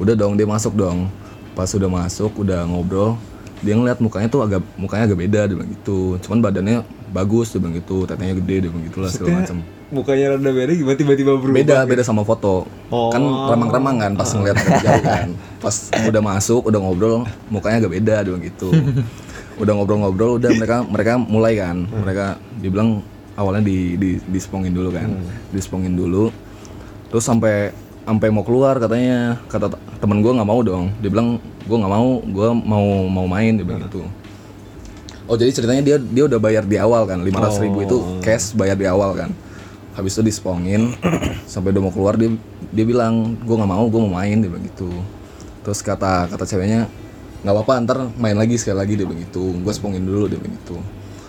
Udah dong dia masuk dong. Pas udah masuk udah ngobrol dia ngeliat mukanya tuh agak mukanya agak beda dia bilang gitu. Cuman badannya bagus dia bilang gitu. Tetenya gede dia bilang gitu lah segala macam mukanya rada beda gimana? Tiba-tiba berubah beda beda sama foto. Oh. kan remang-remang kan pas ngeliat dari jauh kan. Pas udah masuk udah ngobrol mukanya agak beda dia bilang gitu. Udah ngobrol-ngobrol udah mereka mereka mulai kan. Mereka dibilang awalnya di di dispongin dulu kan. Dispongin dulu. Terus sampai sampai mau keluar katanya. Kata t- temen gue nggak mau dong. Dia bilang gue nggak mau gue mau mau main dia bilang gitu. Oh jadi ceritanya dia dia udah bayar di awal kan? 500 ribu itu cash bayar di awal kan? Habis itu dispongin sampai udah mau keluar dia dia bilang gue nggak mau gue mau main dia bilang gitu. Terus kata kata ceweknya nggak apa-apa ntar main lagi sekali lagi dia bilang gitu. Gue spongin dulu dia bilang gitu.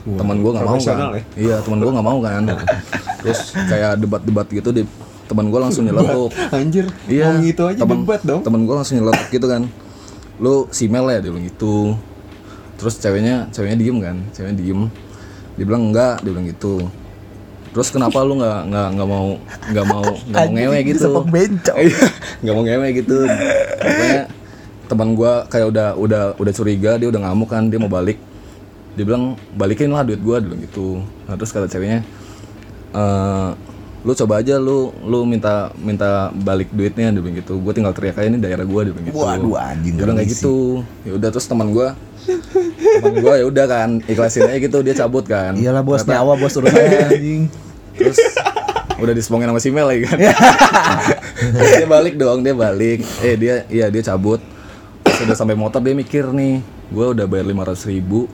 Teman gue nggak mau kan? ya? iya teman gue nggak mau kan? Terus kayak debat-debat gitu dia teman gue langsung nyeletuk Anjir, Iya, mau gitu aja temen, debat dong. Temen gue langsung nyeletuk gitu kan. Lu si Mel ya dia bilang gitu. Terus ceweknya, ceweknya diem kan, ceweknya diem. Dia bilang enggak, dia bilang gitu. Terus kenapa lu nggak nggak nggak mau nggak mau nggak mau ngewe gitu? Iya, nggak mau ngewe gitu. Pokoknya teman gue kayak udah udah udah curiga, dia udah ngamuk kan, dia mau balik. Dia bilang balikin lah duit gue, bilang gitu. Nah terus kata ceweknya, eh lu coba aja lu lu minta minta balik duitnya dia bilang gitu. Gue tinggal teriak aja ini daerah gue dia bilang gitu. Waduh, anjing, dia bilang kayak permisi. gitu. ya udah terus teman gue teman gue ya udah kan ikhlasin aja gitu dia cabut kan. Iyalah bos Ternyata- nyawa bos urusannya anjing. terus udah dispongin sama si Mel lagi kan. Dia balik dong dia balik. Eh dia iya dia cabut. Terus udah sampai motor dia mikir nih gue udah bayar lima ratus ribu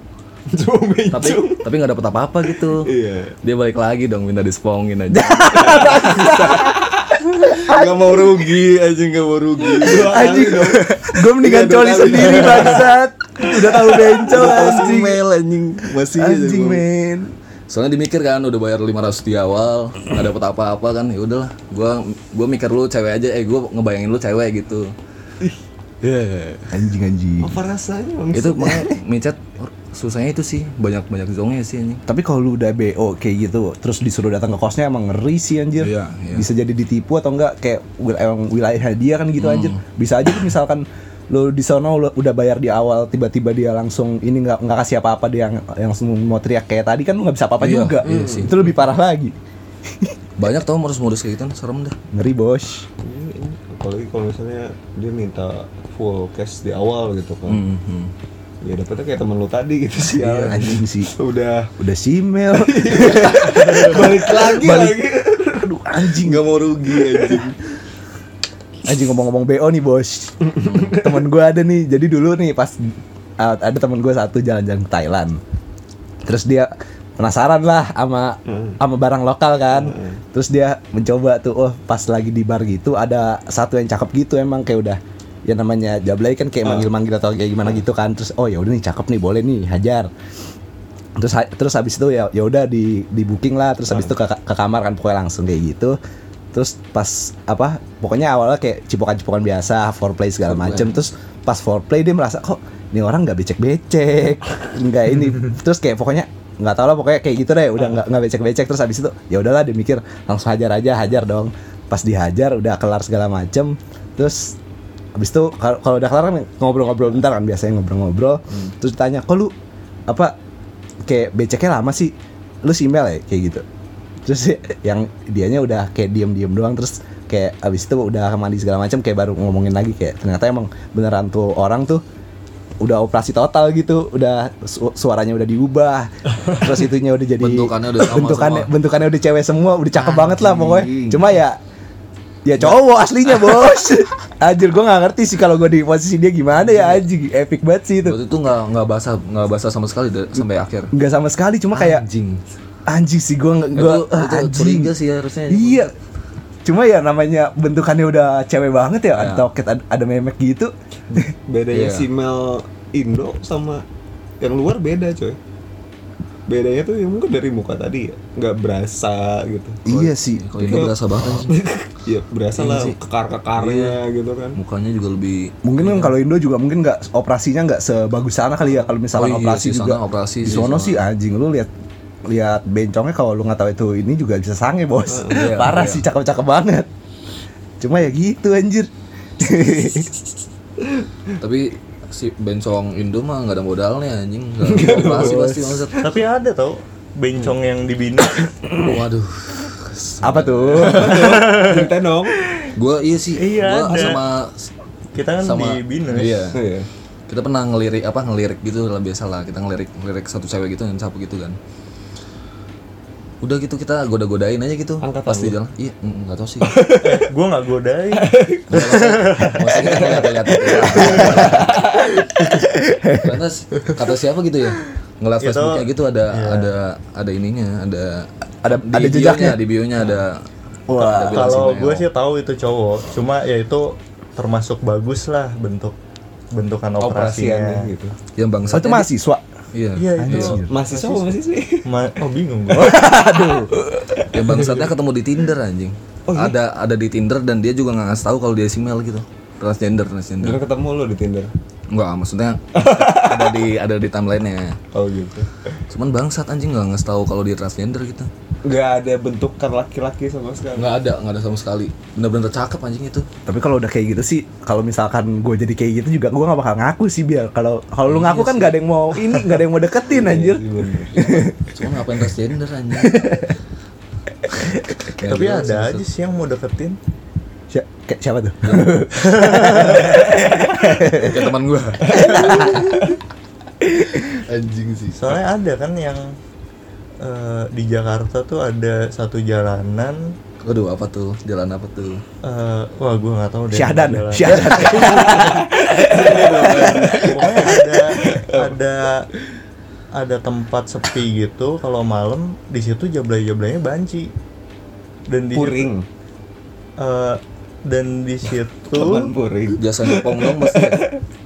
tapi tapi nggak dapet apa apa gitu Iya. dia balik lagi dong minta dispongin aja Gak mau rugi aja gak mau rugi. Anjing. dong. Gue mendingan coli sendiri bangsat. Udah tahu si anjing. Mel anjing masih aja Anjing men. soalnya dimikir kan udah bayar 500 di awal nggak dapet apa-apa kan ya udahlah gua gua mikir lu cewek aja eh gua ngebayangin lu cewek gitu Iya. Anjing anjing. Apa rasanya itu makanya micet susahnya itu sih banyak banyak zongnya sih anjing Tapi kalau lu udah BO kayak gitu, terus disuruh datang ke kosnya emang ngeri sih anjir. Iya, iya. Bisa jadi ditipu atau enggak kayak wil- emang wilayah dia kan gitu anjir. Bisa aja tuh misalkan lu di sana lu udah bayar di awal tiba-tiba dia langsung ini nggak nggak kasih apa-apa dia yang, yang langsung mau teriak kayak tadi kan lu nggak bisa apa-apa Iya, juga iya sih. itu lebih parah lagi banyak tau modus-modus kayak gitu serem dah ngeri bos Apalagi kalau misalnya dia minta full cash di awal gitu kan. Hmm, hmm. Ya dapetnya kayak temen lu tadi gitu sih. Iya, anjing sih. Udah. Udah simel balik lagi Balik. lagi. aduh anjing Gak mau rugi anjing. Anjing ngomong-ngomong BO nih bos. Temen gue ada nih. Jadi dulu nih pas uh, Ada temen gue satu jalan-jalan ke Thailand. Terus dia penasaran lah sama sama barang lokal kan. Terus dia mencoba tuh Oh pas lagi di bar gitu Ada satu yang cakep gitu emang kayak udah Ya namanya Jablay kan kayak manggil-manggil atau kayak gimana gitu kan. Terus oh ya udah nih cakep nih boleh nih hajar. Terus ha- terus habis itu ya ya udah di di booking lah. Terus habis itu ke, ke kamar kan pokoknya langsung kayak gitu. Terus pas apa pokoknya awalnya kayak cipokan-cipokan biasa foreplay segala macem. Terus pas foreplay dia merasa kok ini orang nggak becek-becek? Nggak ini. Terus kayak pokoknya nggak tahu lah pokoknya kayak gitu deh udah nggak nggak becek-becek. Terus habis itu ya udahlah dia mikir langsung hajar aja hajar dong. Pas dihajar udah kelar segala macem. Terus habis itu kalau udah kelar kan ngobrol-ngobrol bentar kan biasanya ngobrol-ngobrol. Terus ditanya kok lu apa kayak beceknya lama sih? Lu si email ya? Kayak gitu. Terus yang dianya udah kayak diem-diem doang. Terus kayak abis itu udah mandi segala macam kayak baru ngomongin lagi kayak ternyata emang beneran tuh orang tuh udah operasi total gitu udah su- suaranya udah diubah. Terus itunya udah jadi Bentukannya udah sama bentukannya semua. bentukannya udah cewek semua udah cakep banget lah pokoknya. Anjing. cuma ya ya cowok aslinya bos. Anjir gue nggak ngerti sih kalau gue di posisi dia gimana ya anjing. Epic banget sih itu. Waktu itu nggak nggak basah nggak basah sama sekali da- sampai akhir. nggak sama sekali cuma kayak anjing. anjing sih gue nggak itu, gue itu curiga sih harusnya iya. Cuma ya namanya bentukannya udah cewek banget ya ada Iya. toket ada, ada memek gitu. Bedanya Iya. si Mel Indo sama yang luar beda coy. Bedanya tuh ya mungkin dari muka tadi ya, nggak berasa gitu. iya sih kalau itu berasa banget anjing. Iya berasa Iya lah sih. kekar-kekarnya gitu kan. mukanya juga lebih mungkin kan kalau Indo juga mungkin nggak operasinya nggak sebagus sana kali ya kalau misalnya Oh iya operasi sih, juga sana operasi di sih, sono sih anjing lu lihat lihat bencongnya kalau lu nggak tahu itu ini juga bisa sange bos Iya, parah iya. sih cakep-cakep banget cuma ya gitu anjir tapi si bencong Indo mah nggak ada modalnya anjing nggak operasi pasti maksud Tapi ada tau bencong yang dibina. waduh apa tuh Cerita dong. gue iya sih Iya, gue ada. sama Kita kan sama dibina. iya Iya. kita pernah ngelirik apa ngelirik gitu lah biasa lah kita ngelirik ngelirik satu cewek gitu yang sapu gitu kan udah gitu kita goda-godain aja gitu Angkatan pas di lu? jalan iya mm, nggak tahu sih gue nggak godain. Maksudnya kita ngeliat-ngeliat Ternyata kata siapa gitu ya Ngeliat Itu- Facebooknya gitu ada iya. ada ada ininya ada Ada- di ada jejaknya? di bionya ada Wah, Kalau gue sih tahu itu cowok. Cuma ya itu termasuk bagus lah bentuk bentukan Operasiannya operasinya. gitu. yang oh, bangsat itu mahasiswa iya Iya itu. Masih sama masih sih. Ma- oh bingung gue. aduh yang bangsatnya ketemu di Tinder anjing ada ada di Tinder dan dia juga nggak ngasih tahu kalau dia female gitu transgender transgender Udah ketemu lu di Tinder. Enggak, maksudnya ada di ada di timelinenya Oh gitu. cuman bangsat anjing nggak ngasih tahu kalau dia transgender gitu Nggak ada bentukan laki-laki sama sekali. nggak ada nggak ada sama sekali. Bener-bener cakep anjing itu. Tapi kalau udah kayak gitu sih, kalau misalkan gue jadi kayak gitu juga gue gak bakal ngaku sih biar kalau kalau lu ngaku kan gak ada yang mau ini, gak ada yang mau deketin anjir. Iya, cuma ngapain transgender anjing? Ya, Tapi ada aja sih yang mau deketin. Si- kayak siapa tuh? kayak teman gua. Anjing sih. Soalnya ada kan yang eh, di Jakarta tuh ada satu jalanan. Waduh apa tuh? Jalan apa tuh? Eh, wah gue nggak tahu deh. Syahdan, jalan. Syahdan. pokoknya ada ada ada tempat sepi gitu. Kalau malam di situ jablay-jablaynya banci. Dan di Puring. eh, dan di situ puring. jasa nyepong dong mas.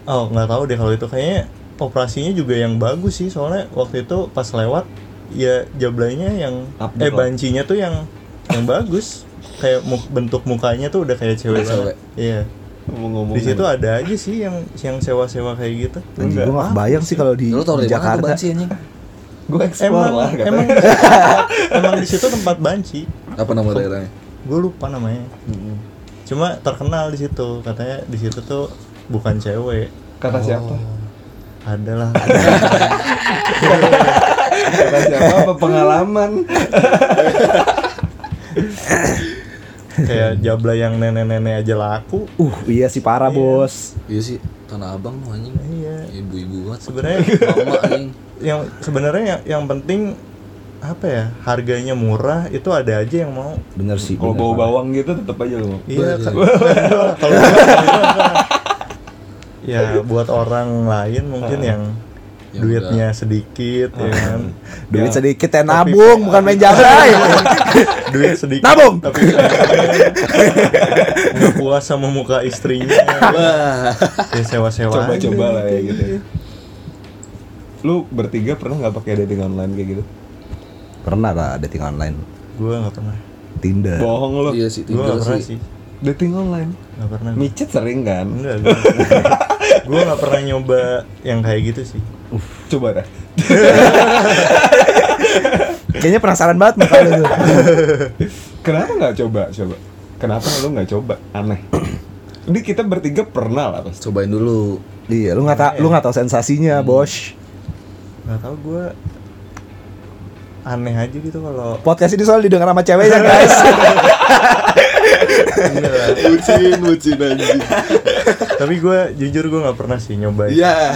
Oh nggak tahu deh kalau itu. Kayaknya operasinya juga yang bagus sih. Soalnya waktu itu pas lewat ya jablaynya yang Update eh bancinya tuh yang yang bagus. Kayak mu- bentuk mukanya tuh udah kayak cewek Cewek. banget. iya. Ngomong-ngomong. di situ ada aja sih yang yang sewa-sewa kayak gitu. Anjing gue gak kebayang sih kalau di, di Jakarta. banci anjing? Gue explore emang lah katanya. emang emang di situ tempat banci. Apa nama daerahnya? Gue lupa namanya. Cuma terkenal di situ. Katanya di situ tuh bukan cewek. Kata siapa? adalah siapa apa pengalaman? kayak jabla yang nenek-nenek aja laku Uh, iya sih parah, Bos. iya sih tanah abang tuh anjing iya ibu-ibu banget sebenarnya mama anjing yang sebenarnya yang, yang penting apa ya harganya murah itu ada aja yang mau Bener sih. Kalau bau bawang gitu tetep aja mau. iya Iya. kan kalau ya buat orang lain mungkin yang Yang duitnya sedikit ya kan Duit Ya. sedikit ya nabung, bukan main jablay. duit sedikit Nabung. tapi nggak puas sama muka istrinya ya sewa-sewa aja. Coba-coba lah ya gitu. ya. Lu bertiga pernah nggak pakai dating online kayak gitu? Pernah lah dating online. gue nggak pernah Tinder. Bohong lu. iya sih gue Tinder nggak pernah sih sih Dating online. nggak pernah Micet sering kan? enggak gue nggak pernah nyoba yang kayak gitu sih Coba dah. Kayaknya penasaran banget muka lu tuh. Kenapa nggak coba? Coba. Kenapa lu nggak coba? Aneh. Ini kita bertiga pernah lah pasti. cobain dulu Iya, lu nggak tahu lu nggak tahu sensasinya, Bos. nggak tahu gue aneh aja gitu kalau Podcast ini soal didengar sama ceweknya, guys. bucin bucin anjing tapi gue jujur gue nggak pernah sih nyobain iya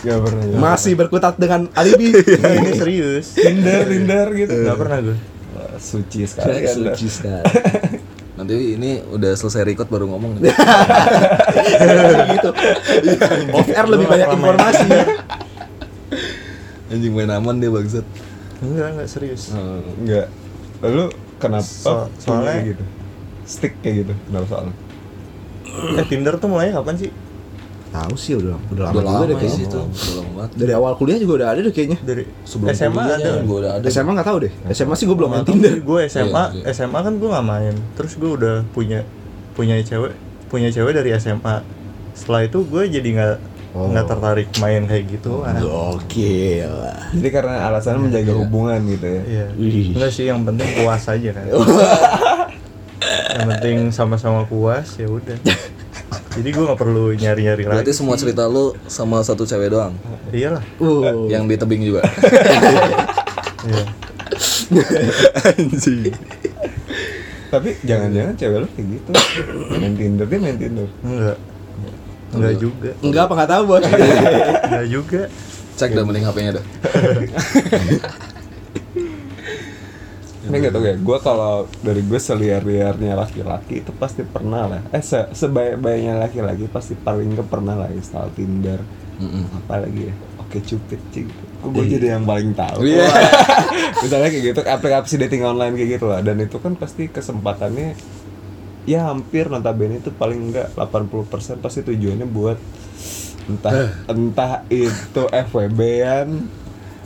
Gak pernah. ya. Masih berkutat dengan alibi. Nah, ini serius Tinder, Tinder gitu. nggak pernah gue Suci sekali. Anda. suci sekali nanti ini udah selesai record baru ngomong nih gitu. Off air lebih banyak informasi. anjing main aman dia bangsat enggak enggak serius Hmm, enggak. Lalu kenapa So- soalnya- gitu? Stick kayak gitu. Kenapa soalnya? eh Tinder tuh mulainya kapan sih Tahu sih udah udah lama udah juga lama deh ya kayaknya. itu udah lama banget Dari awal kuliah juga udah ada deh kayaknya. dari sebelum SMA ada gue udah ada SMA nggak tahu deh. SMA sih gue belum main Nggak Tinder. gue SMA Iya, iya. SMA kan gue nggak main terus gue udah punya punya cewek punya cewek dari SMA setelah itu gue jadi nggak Oh. nggak tertarik main kayak gitu Oke Jadi karena alasannya menjaga hubungan gitu ya. Iya. Wih. Enggak sih, yang penting puas aja kan. yang penting sama-sama puas ya udah. Jadi gue nggak perlu nyari-nyari lagi. berarti semua cerita lu sama satu cewek doang Iyalah. Uh. yang di tebing juga Iya. anjing Tapi jangan-jangan cewek lu kayak gitu. main Tinder dia main Tinder. Enggak. Enggak juga. Enggak apa nggak tahu bos. Enggak juga. cek dah mending HP-nya dah Ini gak tau ya, gue kalau dari gue seliar-liarnya laki-laki itu pasti pernah lah. Eh se sebaik-baiknya laki-laki pasti paling ke pernah lah install Tinder. Mm-mm. Apa lagi ya, oke cupid gitu Kok gue jadi yang paling tahu? Iya. Misalnya kayak gitu, aplikasi dating online kayak gitu lah. Dan itu kan pasti kesempatannya Ya hampir notabene itu paling enggak 80% pasti tujuannya buat Entah entah itu FWB-an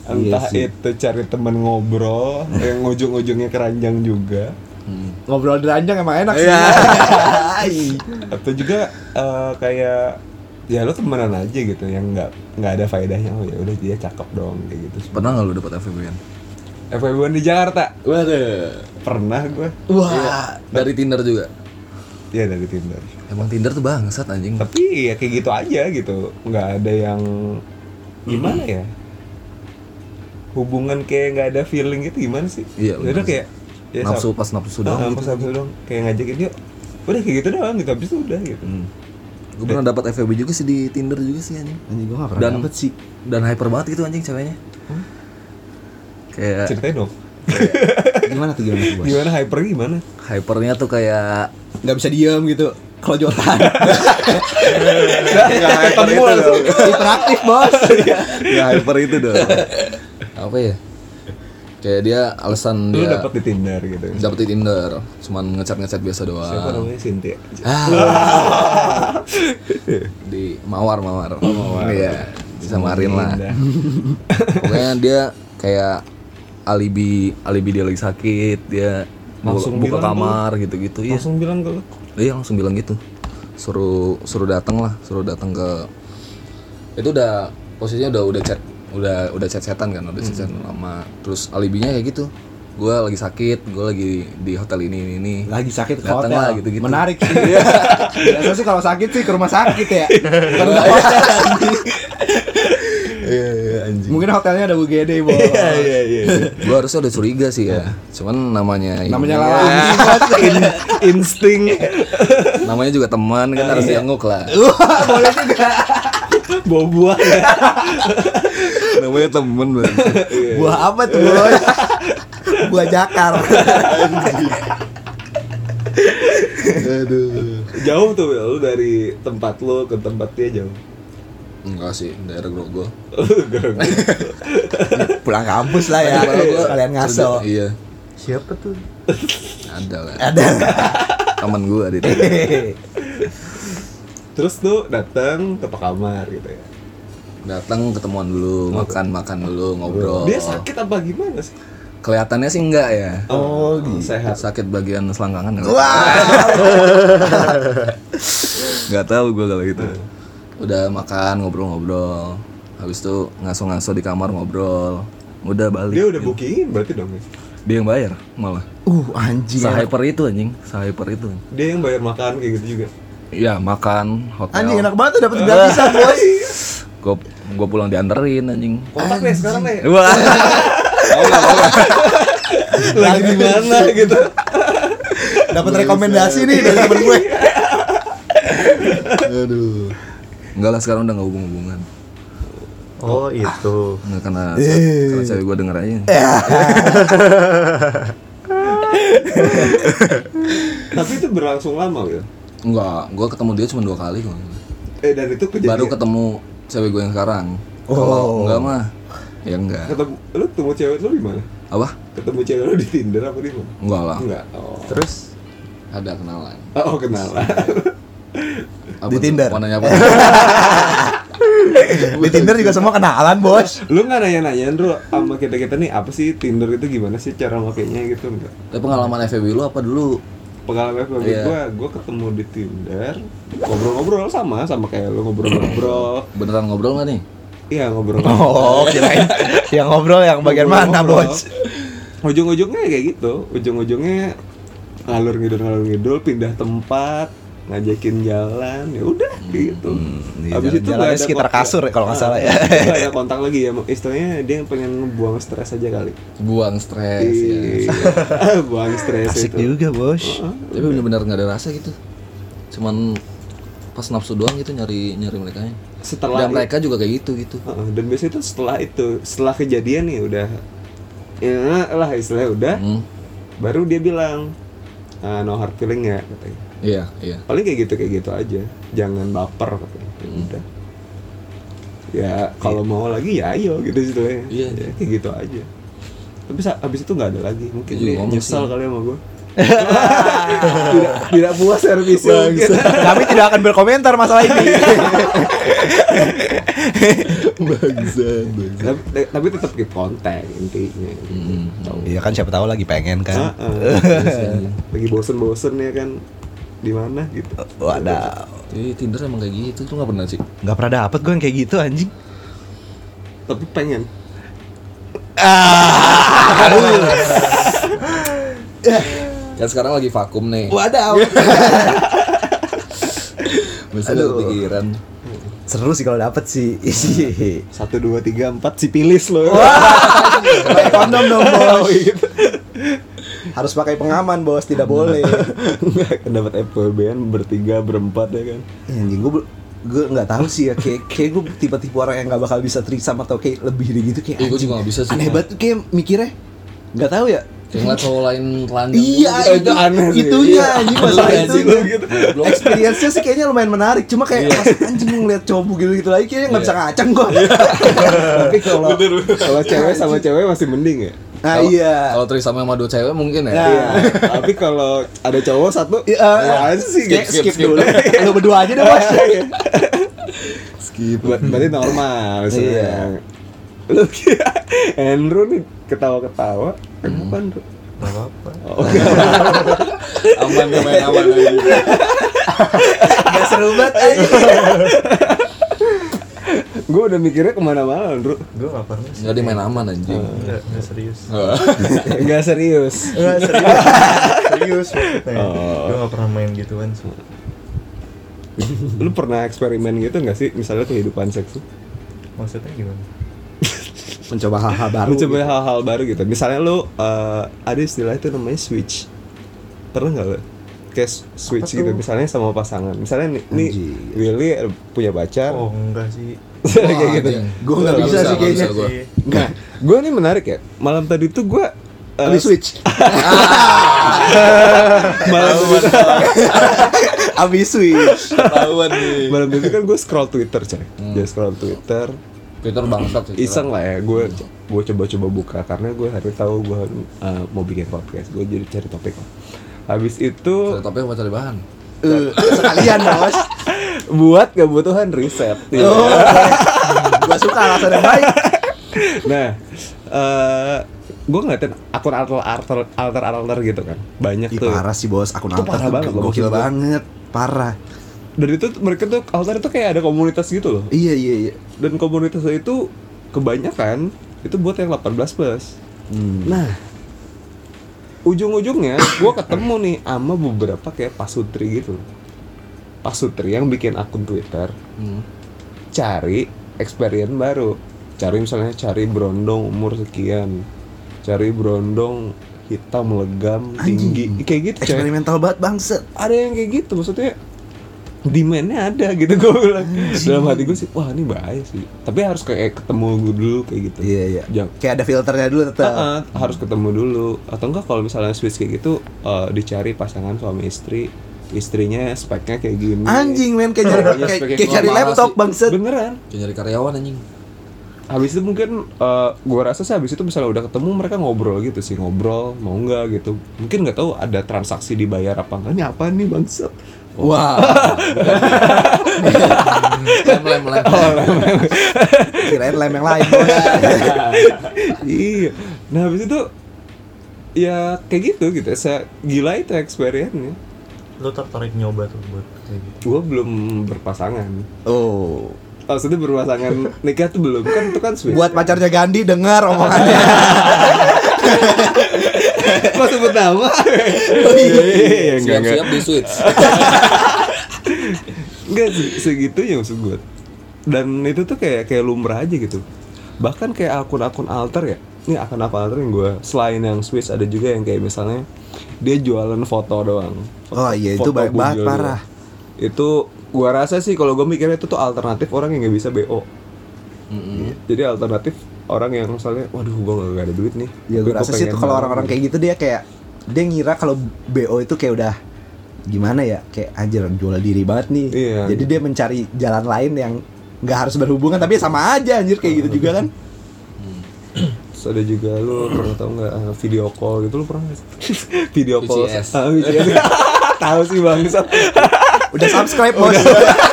Entah Iya sih. itu cari temen ngobrol Yang ujung-ujungnya keranjang juga Hmm. Ngobrol di ranjang emang enak sih. atau juga eh, kayak ya lo temenan aja gitu yang nggak nggak ada faedahnya oh ya udah dia cakep dong kayak gitu Pernah nggak lu dapat FWB-an? FWB di Jakarta Waduh. pernah gue Wah, Dari Tinder juga. ya dari Tinder Emang Tinder tuh bangsat anjing. tapi ya kayak gitu aja gitu nggak ada yang gimana ya hubungan kayak nggak ada feeling gitu gimana sih Iya, udah kayak ya, nafsu pas nafsu Ah, doang. pas gitu. nafsu doang kayak ngajakin yuk udah kayak gitu doang gitu habis itu udah gitu Hmm. Gue pernah dapat FWB juga sih di Tinder juga sih anjing. anjing gua gak pernah Dan dapet sih. dan hyper banget gitu anjing ceweknya. Kayak ceritain dong Gimana tuh gimana tuh, Bos? gimana hyper gimana hypernya tuh kayak Gak bisa diem gitu. Kelojotan. nggak hyper itu dong Hiperaktif, Bos. ya hyper itu dong. Apa ya? Kayak dia alasan lu dia dapet di Tinder gitu dapet di Tinder, cuman ngechat ngechat biasa siapa doang. namanya Cynthia Di mawar mawar. Iya, disamarin lah. Indah. Pokoknya dia kayak alibi alibi dia lagi sakit, dia Langsung buka, kamar gitu-gitu. Iya. langsung bilang ke lu Iya langsung bilang gitu. Suruh suruh datang lah, suruh datang ke itu udah posisinya udah udah chat udah udah chat chatan kan udah chat chatan lama terus alibinya kayak gitu gue lagi sakit gue lagi di hotel ini ini ini Lagi sakit ke hotel. lah, gitu-gitu. Menarik sih. Biasa sih kalau sakit sih ke rumah sakit ya. Bukan ke hotel. iya iya anjing Mungkin hotelnya ada UGD, Bos. iya iya gue harusnya udah curiga sih ya cuman namanya Namanya ya, Bos. insting namanya juga teman kan harus diangguk lah boleh juga. Bawa buah namanya temen banget Buah apa tuh, Bos? Buah jakar. aduh jauh tuh lu dari tempat lu ke tempat dia jauh enggak sih daerah Grogol Pulang kampus lah ya. Gua Kalian ngaso. iya Siapa tuh? ada lah Ada. teman gue di terus tuh datang ke kamar gitu ya? Datang ketemuan dulu makan makan dulu ngobrol. Dia sakit apa gimana sih? Kelihatannya sih enggak ya. Oh sehat. Sakit bagian selangkangan enggak Wah. nggak tahu gue kalau gitu. Udah makan ngobrol-ngobrol. Habis itu ngaso-ngaso di kamar ngobrol. Udah balik dia udah bookingin berarti dong ya? dia yang bayar malah. Uh, anjing. sehyper itu anjing. Sehyper itu. Dia yang bayar makan kayak gitu juga Iya makan hotel. Anjing enak banget tuh dapat gratisan, Bos. gue gue pulang dianterin anjing. Kontak deh sekarang deh. Wah. Lagi di mana gitu. Dapat rekomendasi nih dari temen gue. aduh. Enggak lah sekarang udah nggak hubung hubungan oh itu. Nggak, karena Eh. karena cewek gue denger aja. Tapi itu berlangsung lama Will enggak gue ketemu dia cuma dua kali kok eh dan itu kejadian? Baru ketemu cewek gue yang sekarang. Oh. kalau enggak mah ya enggak. Ketemu lu ketemu cewek lu di mana? Apa? Ketemu cewek lu di Tinder apa di mana? Enggak lah. Enggak oh. Terus? Ada kenalan. Oh kenalan. Apa Di? Tinder? mau nanya apa? Di Tinder juga semua kenalan, Bos. lu nggak nanya-nanya bro sama kita kita nih apa sih Tinder itu gimana sih cara makainya gitu enggak? Tapi pengalaman FWB lu apa dulu pengalaman FWB Iya. gua gua ketemu di Tinder ngobrol-ngobrol sama sama kayak lu ngobrol-ngobrol beneran ngobrol nggak nih iya ngobrol-ngobrol Oh, kirain yang ngobrol yang bagian mana, Ngobrol-ngobrol. Bos? ujung-ujungnya kayak gitu ujung-ujungnya ngalur ngidul ngalur ngidul pindah tempat ngajakin jalan ya udah kayak gitu iya, Habis jalan- itu nggak ada sekitar kontak. kasur ya, kalau nggak salah ya. Nggak ada kontak lagi ya istilahnya dia pengen buang stres aja kali buang stres ya Iya. buang stres Asik itu juga, Bos. tapi bener-bener nggak ada rasa gitu cuman pas nafsu doang gitu nyari nyari mereka setelah dan mereka juga kayak gitu gitu Heeh, dan biasanya itu setelah itu setelah kejadian nih udah ya lah istilahnya udah hmm. baru dia bilang "Ah, no hard feeling ya katanya iya iya paling kayak gitu kayak gitu aja jangan baper katanya Ya Hmm. udah ya kalau mau lagi ya ayo gitu Iya, Ya, iya. kayak gitu aja tapi sa- abis itu nggak ada lagi mungkin Dia juga dia nyesal sih. kali sama gue tidak, tidak puas servisnya mungkin. Kami tidak akan berkomentar masalah ini. tapi, tapi tetap keep kontak intinya Tahu. Iya kan siapa tahu lagi pengen kan. Heeh. lagi bosen-bosen ya kan di mana gitu Wadah. Jadi Tinder emang kayak gitu, lu gak pernah sih? Gak pernah dapet gue yang kayak gitu anjing. tapi pengen Kan sekarang lagi vakum nih. Wadah. Bisa Aduh. kepikiran. Seru sih kalau dapet sih. Satu dua tiga empat si pilis loh Pakai kondom dong bos. Harus pakai pengaman bos, tidak boleh. nggak dapat FWB-an bertiga berempat ya kan Ya, anjing gue gue nggak tahu sih ya kayak kayak gue tipe-tipe orang yang nggak bakal bisa trisam atau kayak lebih dari gitu kayak anjing. juga nggak bisa sih. aneh banget kayak mikirnya nggak tahu ya Kayak ngeliat cowok lain telanjang iya gitu. itu, aneh sih. itunya Iya. anjing masalah itu gitu. Experience-nya sih kayaknya lumayan menarik cuma kayak pas anjing gue ngeliat cowok gitu gitu lagi kayaknya nggak bisa ngacang gue tapi kalau kalau cewek sama cewek masih mending ya nah Kalau- iya Kalau trisam sama dua cewek mungkin ya. Nah. Iya. tapi kalau ada cowok satu Iya, apaan sih kayak gitu. skip, dulu lu berdua aja deh bos skip Ber- berarti normal Iya. misalnya lu kira Andrew nih ketawa-ketawa kenapa Andrew Gak apa-apa. Aman ya main aman aja. nggak seru banget aja gue udah mikirnya ke mana-mana Andrew Gue gak pernah. Enggak dia main aman anjing. Enggak serius. nggak serius Enggak serius. serius maksudnya. Oh. Gue gak pernah main gituan sih. lu pernah eksperimen gitu nggak sih misalnya kehidupan seks lu? Maksudnya gimana? mencoba hal-hal baru lu coba hal-hal baru gitu misalnya lu eh, ada istilah itu namanya switch pernah nggak lu kayak switch gitu misalnya sama pasangan misalnya nih. Willy punya pacar Oh enggak sih. Kayak gitu Gua nggak bisa sih kayaknya. gua. Sih. Nggak, gue nih menarik ya. Malam tadi tuh gue uh, switch malam tadi, Abis switch Ketahuan nih. malam tadi kan gue scroll Twitter coy. Jadi scroll Twitter, Twitter bangsat sih. iseng lah ya. Gue gue coba-coba buka karena gue hari tahu gue uh, mau bikin podcast. Gue jadi cari topik lah. Habis itu Cari topik apa cari bahan? Eh, sekalian bos buat kebutuhan riset. Oh, gua suka alasan yang baik. Nah, eh gue ngeliatin akun alter alter alter alter gitu kan. Banyak Ih, tuh. parah sih bos, akun alter parah banget gokil banget, parah. Dan itu mereka tuh alter itu kayak ada komunitas gitu loh. Iya iya iya. dan komunitas itu kebanyakan itu buat yang 18 plus. Hmm. Nah, ujung-ujungnya gue ketemu nih sama beberapa kayak pasutri gitu. Pasutri yang bikin akun Twitter Hmm. cari experience baru. Cari misalnya cari berondong umur sekian. Cari berondong hitam legam tinggi Anjing. kayak gitu coy. Eksperimental banget bangset. ada yang kayak gitu maksudnya demandnya ada gitu gue bilang dalam hati gue sih wah ini bahaya sih tapi harus kayak ketemu gue dulu kayak gitu Iya iya. Jangan- Kayak ada filternya dulu tetap. Ah, ah, harus ketemu dulu atau enggak kalau misalnya switch kayak gitu eh, dicari pasangan suami istri istrinya speknya kayak gini. Anjing men kayak cari Iya, kayak, kayak cari laptop sih. bangset. beneran. Kayak nyari karyawan anjing. habis itu mungkin eh, gua rasa sih habis itu misalnya udah ketemu mereka ngobrol gitu sih. Ngobrol mau enggak gitu. Mungkin nggak tahu ada transaksi dibayar apa enggak ini apa nih bangsat? Wah, Lem lem lem. kirain lem yang lain iya. Nah habis itu ya kayak gitu gitu. Saya gila itu experience-nya Lo tertarik nyoba tuh buat kayak gitu. gue belum berpasangan. Oh, maksudnya berpasangan nikah tuh belum. Kan itu kan switch buat pacarnya Gandhi dengar omongannya. sebut nama. Oh iya iya enggak Siap-siap di switch. enggak sih segitunya maksud gue dan itu tuh kayak kayak lumrah aja gitu. Bahkan kayak akun-akun alter ya ini akun-akun alter yang gue selain yang switch ada juga yang kayak misalnya dia jualan foto doang Oh iya itu banyak banget parah. doang. itu gua rasa sih kalau gue mikirnya itu tuh alternatif orang yang nggak bisa bo Mm-mm. jadi alternatif orang yang misalnya waduh gua nggak ada duit nih Ya gue rasa sih kalau orang-orang gitu. kayak gitu dia kayak dia ngira kalau BO itu kayak udah gimana ya kayak anjir jual diri banget nih. Iya. Jadi dia mencari jalan lain yang nggak harus berhubungan tapi sama aja anjir kayak gitu juga kan. Terus ada juga lu pernah tau nggak uh, video call gitu lu pernah video call VCS. Ah, tahu sih bangsat Udah subscribe bos.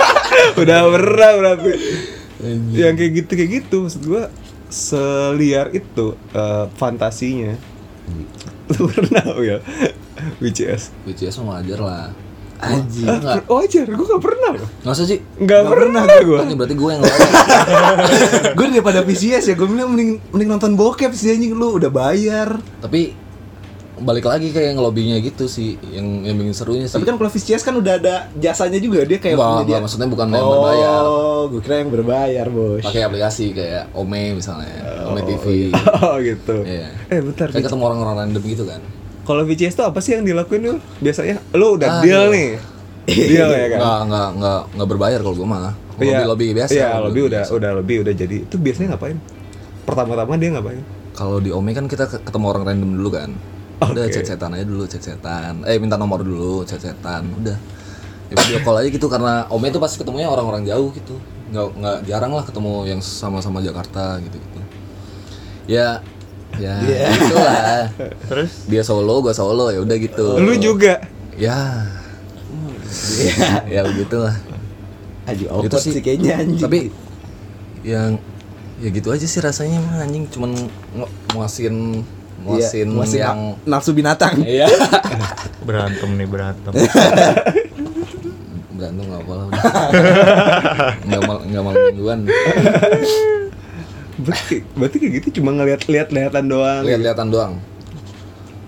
udah pernah berarti yang kayak gitu kayak gitu maksud gua seliar itu uh, fantasinya. Lu pernah ya? VCS BCS mah wajar lah Anjing. Ah, Enggak. wajar gua gak pernah loh Nggak usah sih nggak pernah gua Kan berarti gue yang gue daripada VCS ya gue bilang mending mending nonton bokep sih anjing lu udah bayar. Tapi balik lagi kayak ngelobinya gitu sih yang yang bikin serunya sih Tapi kan kalau VCS kan udah ada jasanya juga dia kayak enggak, dia. maksudnya bukan yang berbayar. Oh, gue kira yang berbayar, Bos. pakai aplikasi kayak Ome misalnya Ome TV oh gitu Iya. eh bentar kayak ketemu orang-orang random gitu kan kalau VCS tuh apa sih yang dilakuin lu biasanya lu udah Ah, deal iya. nih deal ya kan nggak nggak nggak nggak berbayar kalau gue mah lobby Iya. lobby biasa Iya, lobby udah biasa. udah lobby udah jadi. Itu biasanya ngapain? Pertama-tama dia ngapain? kalau di Ome kan kita ke- ketemu orang random dulu kan udah Oke. chat-chatan aja dulu chat-chatan eh minta nomor dulu chat-chatan udah ya video call aja gitu karena Ome itu pasti ketemunya orang-orang jauh gitu nggak nggak jarang lah ketemu yang sama-sama Jakarta gitu gitu ya ya gitu lah Terus? Dia solo gua solo ya udah gitu. Lu juga. ya. Ya begitulah. Aji Itu sih. sih kayaknya anjing. tapi yang ya gitu aja sih rasanya mah anjing. Cuman muasin muasin Iya, muasin yang na- nafsu binatang. iya. Berantem nih berantem. berantem nggak apa lah. Udah nggak mal nggak malam mingguan Berarti, berarti kayak gitu cuma ngeliat-liat lihatan doang. lihat-lihatan doang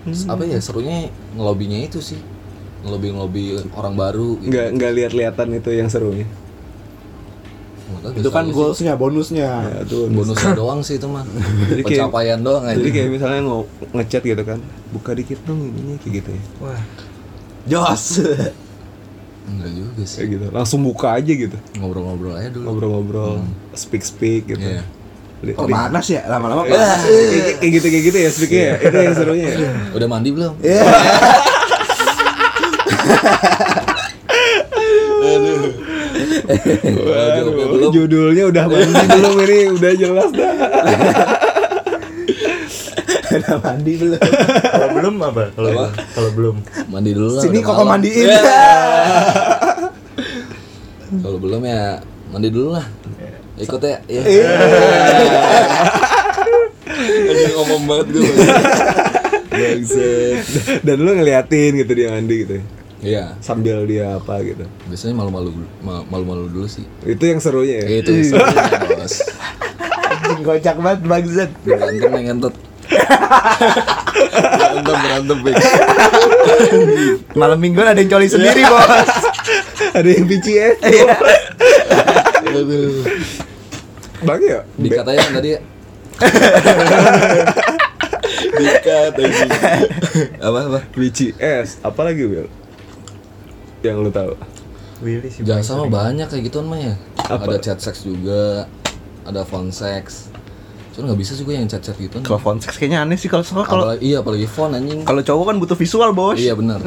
apa ya serunya ngelobinya itu sih ngelobi ngelobi orang baru gitu. Nggak nggak lihat-lihatan itu yang serunya. Itu kan goalsnya, bonusnya. Ya, tuh. bonusnya doang sih itu mah Jadi kayak- pencapaian doang aja Jadi kayak misalnya ngo- ngechat gitu kan, buka dikit dong ininya kayak gitu ya. Wah, Jos. enggak juga sih Kayak gitu. Langsung buka aja gitu. ngobrol-ngobrol aja dulu Ngobrol-ngobrol, speak-speak gitu. Iya. Kok panas ya? Lama-lama Kayak panas. kayak gitu kayak gitu ya speaknya ya. Itu yang serunya ya. udah mandi belum Waduh, belum. judulnya udah mandi belum ini udah jelas dah. Udah mandi belum? kalau belum apa? Kalau Apa? kalau belum. mandi dulu lah Sini kok mandiin. kalau belum ya mandi dulu lah ikut ya ya Anjing ngomong banget gue Bangsat. Dan lu ngeliatin gitu dia mandi gitu ya. Iya Sambil dia apa gitu. biasanya malu-malu ma- malu-malu dulu sih Itu yang serunya ya. itu sebenarnya bos Anjing kocak banget bangsat. berantem yang ngentut berantem berantem Bik. Malam mingguan ada yang coli sendiri, Bos. Ada yang BCS. Aduh. Bang ya? dikat aja yang tadi ya dikat anjing. apa apa BCS. Apa lagi Will? Yang lu tahu? Willy sih. jasa mah banyak kayak gituan mah ya Apa? ada chat seks juga ada phone sex Cuma nggak bisa sih gue yang chat chat gitu Kalau phone sex kayaknya aneh sih kalau soalnya kalau apalagi iya apalagi phone anjing kalau cowok kan butuh visual, Bos. iya benar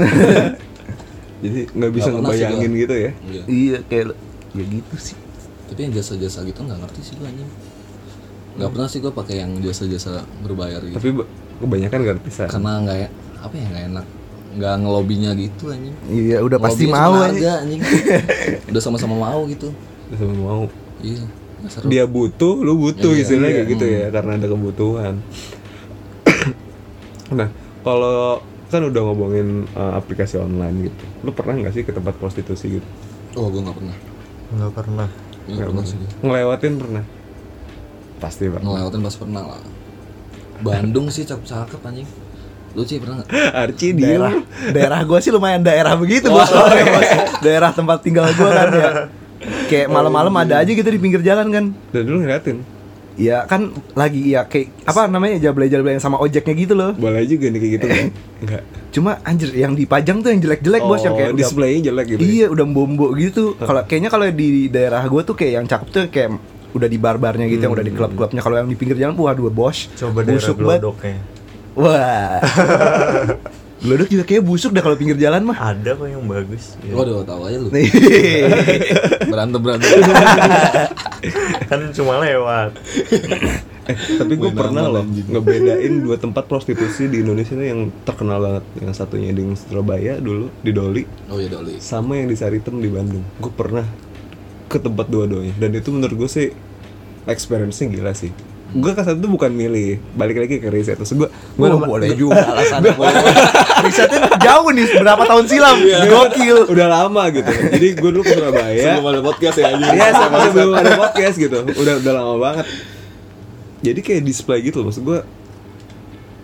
Jadi nggak bisa ngebayangin gitu ya? iya Iya, kayak ya gitu sih. Tapi yang jasa-jasa gitu nggak ngerti sih gue anjing nggak pernah sih gue pakai yang jasa-jasa berbayar gitu Tapi ba- kebanyakan gratisan. karena nggak ya apa ya nggak enak nggak ngelobinya gitu anjing Iya, udah pasti mau aja. harga, anjing udah sama-sama mau gitu Udah sama mau. iya nggak seru Dia butuh, lu butuh Iya, istilahnya iya. kayak gitu ya karena ada kebutuhan. nah, kalau kan udah ngomongin uh, aplikasi online gitu. Lu pernah nggak sih ke tempat prostitusi gitu? oh gue nggak pernah Enggak pernah. Pernah sih gue. Ngelewatin pernah? Pasti pernah. ngelewatin pas pernah lah Bandung sih cakep-cakep anjing lu sih pernah nggak Arci dia Daerah daerah gua sih lumayan daerah begitu, Bos. daerah tempat tinggal gua kan ya. Kayak malam-malam ada aja gitu di pinggir jalan kan. dan dulu ngeliatin. Ya kan lagi ya kayak apa namanya jablay-jablay yang sama ojeknya gitu loh. Boleh juga nih kayak gitu kan? Enggak. Cuma anjir yang dipajang tuh yang jelek-jelek bos yang kayak udah- displaynya jelek gitu. ya? Iya udah bombo gitu. Kalau kayaknya kalau di daerah gua tuh kayak yang cakep tuh kayak udah di bar-barnya gitu yang udah di klub-klubnya. Kalau yang di pinggir jalan waduh bos. Coba busuk banget. Wah. Glodok juga kayak busuk dah kalau pinggir jalan mah. Ada kok yang bagus. Ya. waduh tahu aja lu Nih. berantem berantem kan cuma lewat. eh tapi gue pernah loh ngebedain dua tempat prostitusi di Indonesia tuh yang terkenal banget yang satunya di Surabaya dulu di Doli Oh iya Doli. sama yang di Saritem di Bandung gue pernah ke tempat dua-duanya dan itu menurut gue sih experience-nya gila sih gue ke sana tuh bukan milih balik lagi ke riset terus gue gue Oh, boleh juga alasannya. Risetnya jauh nih, berapa tahun silam? Gokil. udah lama gitu. Jadi gue dulu ke Surabaya. Sebelum ada podcast ya. Iya sama sebelum ada podcast gitu. Udah udah lama banget. Jadi kayak display gitu loh. Maksud gue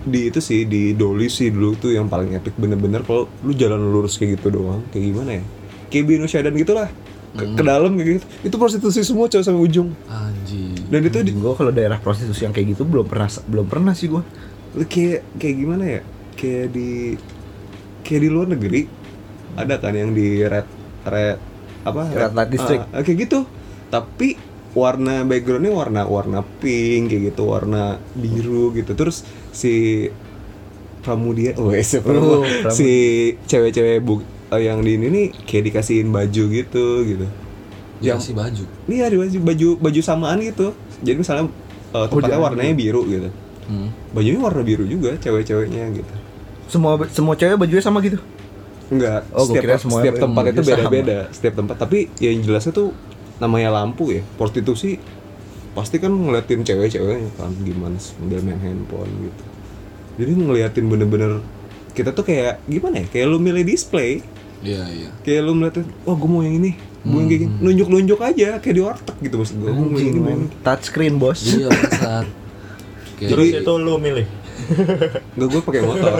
Di itu sih Di Dolly sih dulu tuh yang paling epic Bener-bener. Kalau lu jalan lurus kayak gitu doang Kayak gimana ya? Kayak Bino Syadan gitu lah ke, ke dalam kayak gitu. Itu prostitusi semua cowok sampai ujung. Anjing. Dan itu di, Gue kalau daerah prostitusi yang kayak gitu belum pernah belum pernah sih gue. lu kayak kayak gimana ya Kayak di Kayak di luar negeri Ada kan yang di red Red Apa? Red light district. Ah, kayak gitu. Tapi warna backgroundnya warna warna pink kayak gitu warna biru gitu. Terus si Pramudia oh si, Pramu- Oh, si cewek-cewek bu eh, yang di ini nih kayak dikasihin baju gitu gitu. Yang si baju. ini ada baju baju baju samaan gitu. Jadi misalnya eh, tempatnya jangan warnanya biru gitu. Hmm. bajunya warna biru juga cewek-ceweknya gitu Semua semua cewek bajunya sama gitu. Enggak, Oh, setiap, kira semua setiap tempat itu beda-beda Setiap tempat, tapi yang jelasnya tuh namanya lampu ya. Prostitusi pasti kan ngeliatin cewek-ceweknya kan Gimana sambil main handphone gitu. Jadi ngeliatin bener-bener Kita tuh kayak, gimana ya, kayak lu milih display. Iya iya. Kayak lu ngeliatin, wah gue mau yang ini. Gue yang kayak gini, nunjuk-nunjuk aja Kayak di warteg gitu maksud gue Gue mau yang ini, mau ini. Touchscreen bos. Iya Jadi- itu lu milih. Enggak, gue pakai motor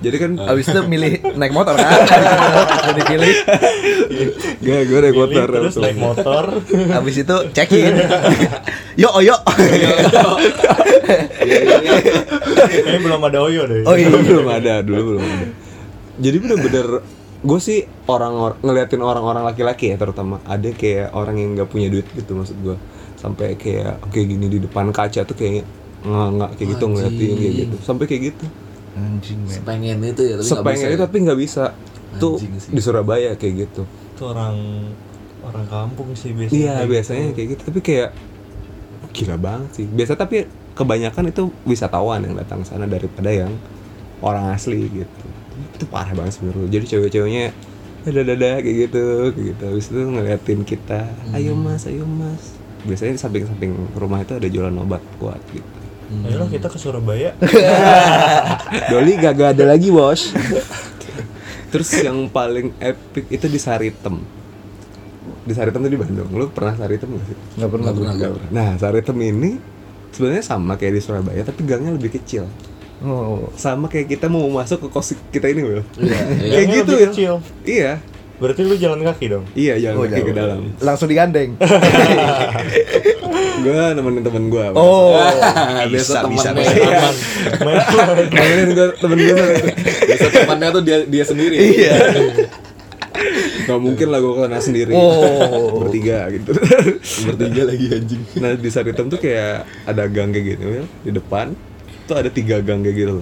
Jadi kan, Abis itu milih naik motor kan? Udah dipilih. gak, gue naik motor terus naik motor. Abis itu check in. Yo oh yo. Ini belum ada Oyo deh. Oh iya. belum ada dulu belum ada jadi bener-bener gue sih orang or- ngeliatin orang-orang laki-laki ya terutama ada kayak orang yang nggak punya duit gitu maksud gue sampai kayak kayak gini di depan kaca tuh kayak nggak nggak kayak gitu ngeliatin kayak gitu sampai kayak gitu. Anjing men. Sepengen itu ya tapi nggak sepengen bisa itu ya. tapi nggak bisa. Tuh Anjing sih. di Surabaya kayak gitu. Itu orang orang kampung sih biasanya. iya kayak biasanya gitu. kayak gitu. Tapi kayak gila banget sih. Biasa tapi kebanyakan itu wisatawan yang datang sana daripada yang orang asli gitu. Itu parah banget sebenarnya. Jadi cewek-ceweknya ada dada kayak gitu kayak gitu. Habis itu ngeliatin kita ayo mas ayo mas. Biasanya samping-samping rumah itu ada jualan obat kuat gitu Ayolah kita ke Surabaya. Doli gak ada lagi bos terus yang paling epic itu di Saritem di Saritem tuh di Bandung lu pernah Saritem gak sih Nggak pernah. Nggak pernah, Nggak pernah. Nah, Saritem ini sebenarnya sama kayak di Surabaya, tapi gangnya lebih kecil. Oh. Sama kayak kita mau masuk ke kos kita ini, Will. Iya, iya. Kayak gitu ya. kecil. Iya. Berarti lu jalan kaki dong. Iya, jalan Oh, kaki ke jauh. dalam. Langsung digandeng. Gua nemenin temen gua. Oh. Biasa bisa, temannya. bisa. Aman. Main. Nemenin gua temen gua. Biasa temannya tuh dia dia sendiri. Iya. Gak mungkin lah gua kena sendiri. Oh. Bertiga gitu. Bertiga lagi anjing. Nah, di Saritem tuh kayak ada gang kayak gitu. Di depan tuh ada tiga gang kayak gitu.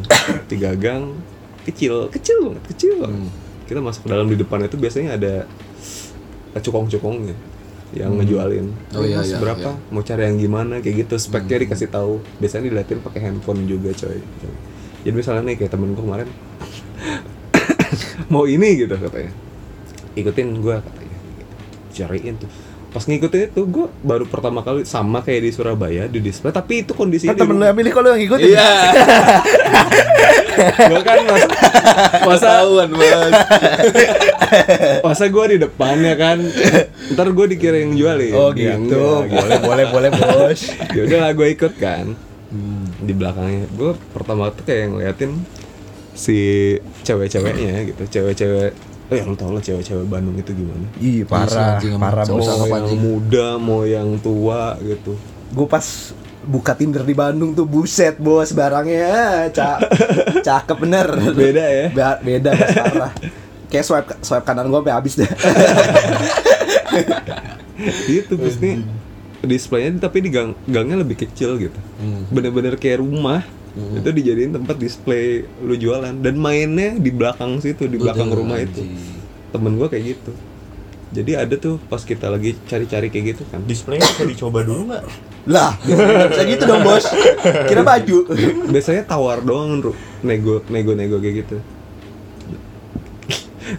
Tiga gang kecil, kecil banget, kecil banget. Kita masuk ke dalam di depan itu biasanya ada cukong-cukongnya yang ngejualin. Oh, iya, Mas, iya, berapa? iya. Mau cari yang gimana kayak gitu. Speknya dikasih tahu. Biasanya diliatin pakai handphone juga, coy. Jadi misalnya nih kayak temen gue kemarin mau ini gitu katanya. Ikutin gua katanya. Cariin tuh. Pas ngikutin itu gue baru pertama kali sama kayak di Surabaya di display tapi itu kondisinya Kan temen lu yang milih kalau yang ngikutin. Iya. gue kan mas masa Mas. masa gue di depan ya kan ntar gue dikira yang jualin Oh Ya, gitu. enggak, Boleh boleh boleh bos. ya udah lah gue ikut kan di belakangnya gue pertama tuh kayak ngeliatin si cewek-ceweknya gitu cewek-cewek ya lu tau lah cewek-cewek Bandung itu gimana Ih parah emang. parah bos. mau yang muda mau yang tua gitu Gue pas buka Tinder di Bandung tuh buset bos barangnya ca cakep bener. beda ya Ba- beda bos parah. Kayak swipe swipe kanan gue sampai habis deh. gitu terus nih displaynya tapi di gang gangnya lebih kecil gitu Hmm. bener-bener kayak rumah itu dijadiin tempat display lu jualan. Dan mainnya di belakang situ di belakang Udah, rumah itu. temen gua kayak gitu. Jadi ada tuh pas kita lagi cari-cari kayak gitu kan. Displaynya bisa dicoba dulu nggak? Lah, bisa gitu dong bos. Kira baju. biasanya tawar doang Ru. nego nego nego kayak gitu.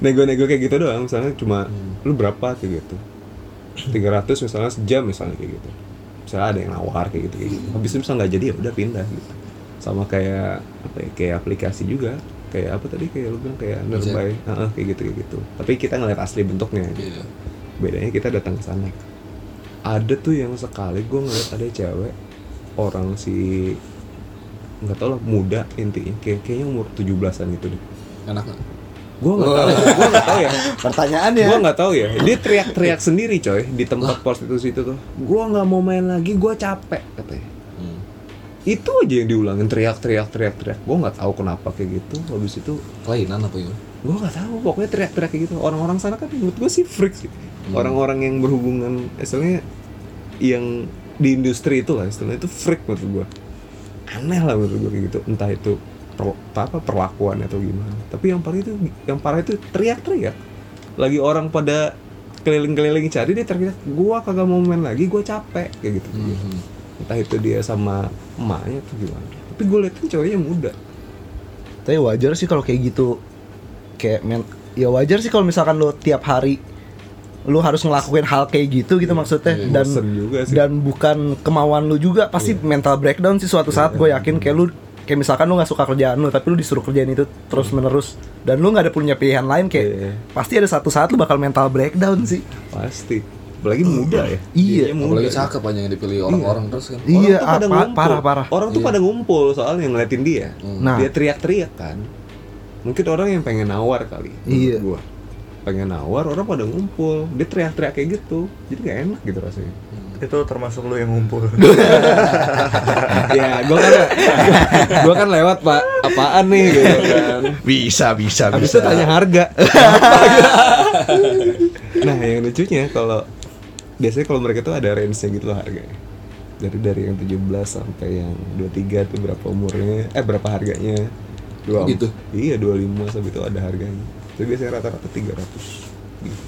Nego nego kayak gitu doang. Misalnya cuma lu berapa? kayak gitu. 300 misalnya sejam misalnya kayak gitu. Misalnya ada yang nawar kayak gitu kayak gitu. Habis itu misalnya nggak jadi ya udah pindah gitu sama kayak apa ya, kayak aplikasi juga. Kayak apa tadi kayak lu bilang kayak nearby. Heeh, kayak gitu kayak gitu. Tapi kita ngeliat asli bentuknya. Iya. bedanya kita datang ke sana. Ada tuh yang sekali gue ngeliat ada cewek orang si nggak tau lah muda intinya. Kayak kayaknya umur 17-an gitu deh. Enak nggak? gue nggak tahu gue nggak tahu ya. Pertanyaannya. gue nggak tahu ya. Dia teriak-teriak sendiri coy di tempat prostitusi itu tuh. Gue nggak mau main lagi gue capek katanya. Itu aja yang diulangin teriak-teriak teriak-teriak gue nggak tahu kenapa kayak gitu. Habis itu Kelainan apa gimana? gue nggak tahu. Pokoknya teriak-teriak kayak gitu. Orang-orang sana kan menurut gue sih freak sih. Orang-orang yang berhubungan istilahnya yang di industri itu lah istilahnya itu freak menurut gue aneh lah menurut gue kayak gitu. Entah itu per, apa perlakuan atau gimana. Tapi yang paling itu yang parah itu teriak-teriak. Lagi orang pada keliling-keliling cari dia teriak gua kagak mau main lagi gua capek. Kayak gitu. Hmm. Entah itu dia sama emaknya atau gimana. Tapi gue liatin cowoknya muda. Tapi wajar sih kalau kayak gitu. Kayak men ya wajar sih kalau misalkan lo tiap hari lu harus ngelakuin hal kayak gitu gitu maksudnya. dan bosen juga sih. dan bukan kemauan lu juga. Pasti mental breakdown sih suatu saat gue yakin. Kayak lu kayak misalkan lu nggak suka kerjaan lu tapi lu disuruh kerjain itu terus menerus. Dan lu nggak ada punya pilihan lain kayak Iya. pasti ada satu saat lu bakal mental breakdown sih. Pasti apalagi muda ya Iya. Dianya muda. Apalagi cakep aja yang dipilih orang-orang terus kan. Orang Iya, tuh pada ah, pa- ngumpul. parah, parah. Orang tuh Iya. pada ngumpul soalnya ngeliatin dia. Nah. Dia teriak-teriak kan. Mungkin orang yang pengen nawar kali. Iya. Gua. Pengen nawar, orang pada ngumpul. Dia teriak-teriak kayak gitu. Jadi gak enak gitu rasanya. Itu termasuk lu yang ngumpul. ya, gua kan gua kan lewat, Pak. Apaan nih gitu kan. bisa bisa Habis itu tanya harga. nah, yang lucunya kalau biasanya kalau mereka tuh ada range-nya gitu loh harganya. Dari dari yang 17 sampai yang 23 tuh berapa umurnya, eh berapa harganya. Dua, Gitu? Iya, 25 sampai itu ada harganya. Tapi biasanya rata-rata 300. Gitu.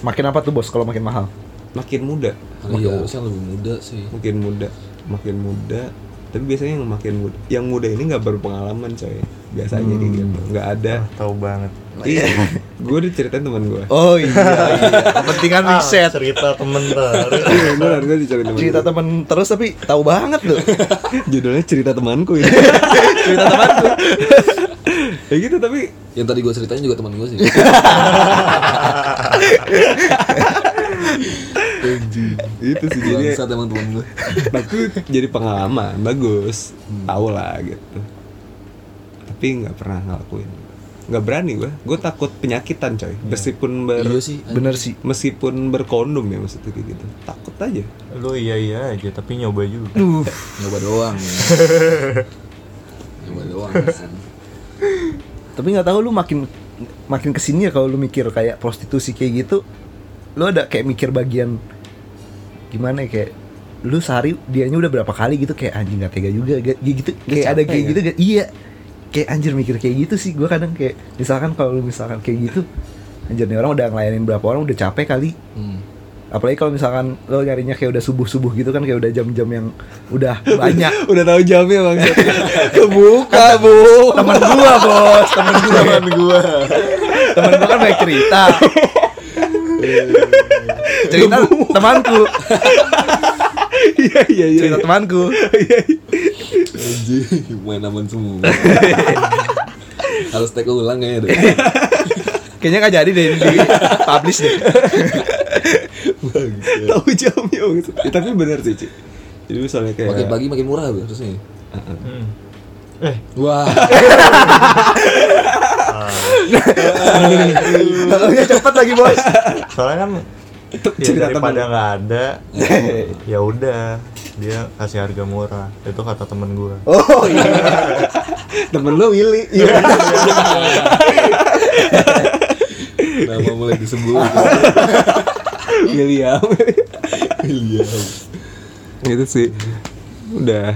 makin apa tuh bos kalau makin mahal Makin muda, Iya, harusnya lebih muda sih. makin muda, makin muda. Tapi biasanya yang makin muda, yang muda ini nggak berpengalaman coy. Biasanya kayak gitu, nggak ada. Ah, tahu banget. Iya, gue udah ceritain teman gue. oh iya, iya. kepentingan Ah, riset cerita temen baru. Iya, gue gue diceritain teman cerita temen terus tapi tahu banget tuh Judulnya cerita temanku ini. cerita temanku ya gitu tapi Yang tadi gue ceritain juga teman gue sih. Itu sih jadi Bangsat emang teman gue. tapi jadi pengalaman bagus tahu lah gitu tapi nggak pernah ngelakuin nggak berani gue gue takut penyakitan coy meskipun ber Iya sih. bener sih meskipun berkondom ya maksudnya kayak gitu takut aja Lu iya iya aja tapi nyoba juga. Nyoba doang. Nyoba doang. tapi nggak tahu lu makin makin ke sini ya kalau lu mikir kayak prostitusi kayak gitu lu ada kayak mikir bagian gimana ya kayak lu sehari dianya udah berapa kali gitu kayak anjing nggak tega juga ga- gitu kayak ada capek kayak ya? gitu ga- iya kayak anjir mikir kayak gitu sih gua kadang kayak misalkan kalau lu misalkan kayak gitu anjir nih orang udah ngelayanin berapa orang udah capek kali. Hmm. apalagi kalau misalkan lo nyarinya kayak udah subuh subuh gitu kan kayak udah jam-jam yang udah banyak. Udah tahu jamnya bang. Kebuka bu. teman gua bos teman gua. Teman gua. Teman gua kan banyak cerita cerita temanku iya iya iya cerita temanku Anjing, main aman semua. Harus take ulang kayaknya deh. kayaknya nggak jadi deh di publish deh tahu jamnya Ya, tapi bener sih Ci. jadi misalnya kayak Makin pagi makin murah harusnya. Hmm. Eh, Wah. ya cepet lagi bos. Soalnya kan ya cerita daripada nggak ada, ya udah dia kasih harga murah. Itu kata temen gua. oh iya. Temen lo Willy. Iya Nama mulai disebut. William. Iya. itu sih. Udah.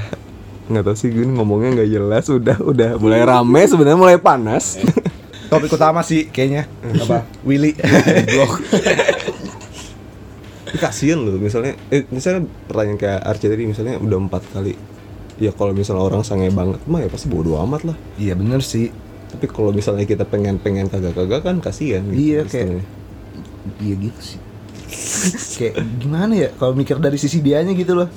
Nggak tahu sih gue ngomongnya nggak jelas. Udah udah. Mulai rame sebenarnya mulai panas topik utama sih kayaknya. Apa? Willy. Ini kasian loh misalnya eh, misalnya pertanyaan kayak Archie tadi misalnya udah empat kali ya kalau misalnya orang sange banget mah ya pasti bodo amat lah Iya bener sih. tapi kalau misalnya kita pengen pengen kagak kagak kan kasihan gitu Iya, kayak-. Iya gitu sih. kayak gimana ya kalau mikir dari sisi dianya gitu loh.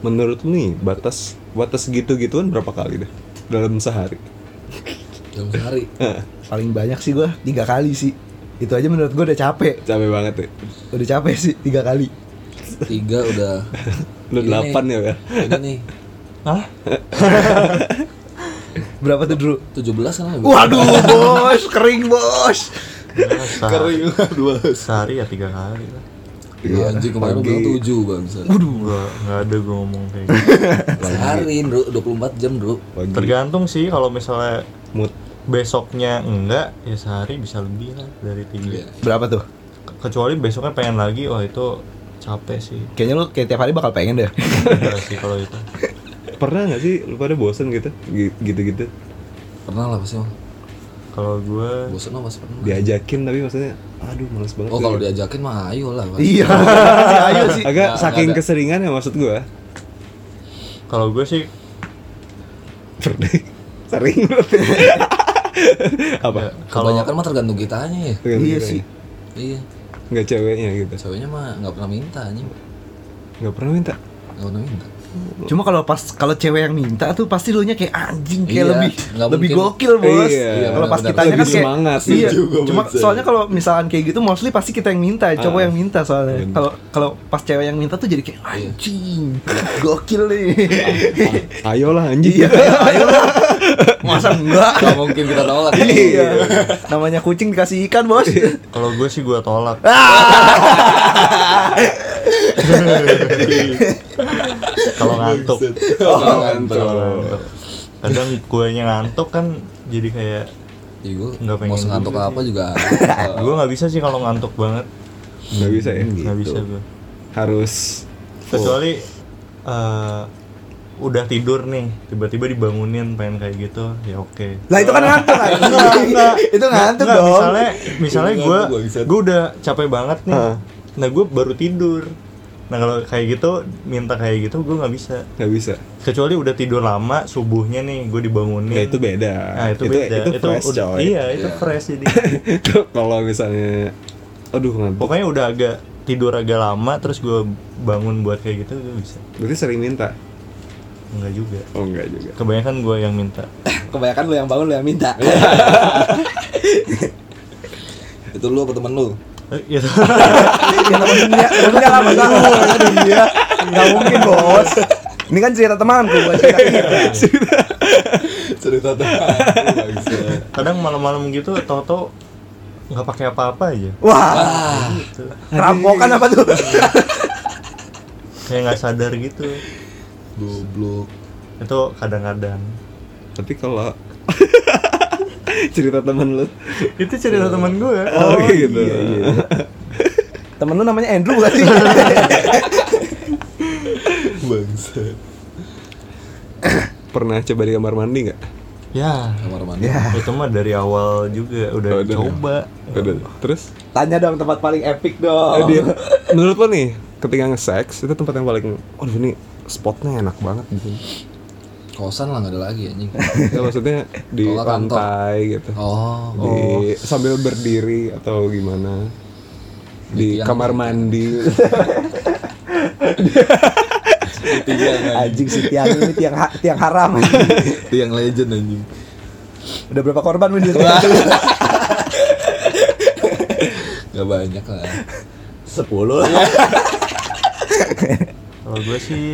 menurut nih batas batas gitu gituan berapa kali dah dalam sehari Dalam sehari. Paling banyak sih gua tiga kali sih. Itu aja menurut gua udah capek. capek banget ya Udah capek sih tiga kali. Tiga udah. lu delapan ya ya Ini nih. Hah? Berapa tuh Drew? 17 kan lebih. Waduh bos, kering bos. Kering Sehari ya tiga kali lah Iya, anjing kemarin bilang 7 bangsa. Gua nggak ada gue ngomong kayak gitu Sehari, Bro, 24 jam, Bro. pagi Tergantung sih kalau misalnya mood besoknya enggak ya sehari bisa lebih lah dari tiga Iya. Berapa tuh? Ke- kecuali besoknya pengen lagi wah itu capek sih Kayaknya lu kayak tiap hari bakal pengen deh. enggak sih kalau itu pernah nggak sih lu pada bosen gitu gitu gitu Pernah lah pasti mah. kalau gue Bosan mah pasti pernah. diajakin tapi maksudnya aduh males banget Oh, kalau diajakin mah ayo lah. Iya. Ayo sih. agak Nggak- saking keseringan ya maksud gua kalau gue sih pernah sering apa ya, kalau Kebanyakan mah tergantung kitanya ya. Iya sih. Iya. nggak ceweknya gitu Ceweknya mah nggak pernah minta anjing. nggak pernah minta Nggak pernah minta. Cuma kalau pas kalau cewek yang minta tuh pasti lu nya kayak anjing kayak Iya, lebih lebih mungkin. gokil bos. Iya, kalau pas kitanya kan kayak semangat. Iya. Gua, Cuma Bos. soalnya kalau misalkan kayak gitu mostly pasti kita yang minta, cowok Ah. yang minta soalnya. Kalau kalau pas cewek yang minta tuh jadi kayak anjing. Gokil nih. ayolah anjing Iya, ayo lah. Masa enggak? Gak mungkin kita tolak. Iya. Namanya kucing dikasih ikan, Bos. kalau gue sih gue tolak. Kalau ngantuk. Oh, kalau ngantuk. ngantuk. Kadang guanya ngantuk kan jadi kayak Iya, gue Nggak pengen mau ngantuk juga apa juga. gue nggak bisa sih kalau ngantuk banget. Nggak bisa ya? Nggak bisa gue harus kecuali eh, udah tidur nih tiba-tiba dibangunin pengen kayak gitu ya oke. Lah itu kan ngantuk kan? Itu ngantuk Nggak, dong. misalnya misalnya gue bangsat. gue udah capek banget nih. Heeh. nah gue baru tidur. Nah kalau kayak gitu minta kayak gitu gue nggak bisa. Nggak bisa. Kecuali udah tidur lama subuhnya nih gue dibangunin. Ya itu beda. Nah itu, beda. itu, fresh udah- coy. iya itu Iya. fresh jadi. Kalau misalnya aduh ngantuk. Pokoknya udah agak tidur agak lama terus gue bangun buat kayak gitu gue bisa. Berarti sering minta enggak juga oh enggak juga kebanyakan gue yang minta Kebanyakan lu yang bangun lu yang minta. Itu lu apa temen lu? Eh, gitu. ya temennya, temennya masa lu. Iya. Enggak mungkin, Bos. Ini kan cerita temanku, bukan cerita kita. Cerita temen. kadang malam-malam gitu toto nggak pakai apa-apa aja Wah, gitu. rampokan apa tuh? kayak nggak sadar gitu Goblok. itu kadang-kadang tapi kalau cerita temen lu itu cerita teman gue oh, gitu Temen lu namanya Andrew gak sih? Bangsa. pernah coba di kamar mandi nggak ya Kamar mandi. ya, itu mah dari awal juga udah Oh, udah. coba Udah. terus tanya dong tempat paling epic eh, dong. dia, menurut lo nih ketika nge-sex itu tempat yang paling waduh ini spotnya enak banget gitu Kosan lah nggak ada lagi anjing. ya maksudnya di kantor. lantai gitu Oh. di sambil berdiri atau gimana di Di tiang. kamar mandi Anjing si tiang ini tiang ha- tiang haram. Itu yang legend anjing. Udah berapa korban Win? Gak banyak lah. Sepuluh. kalau gue sih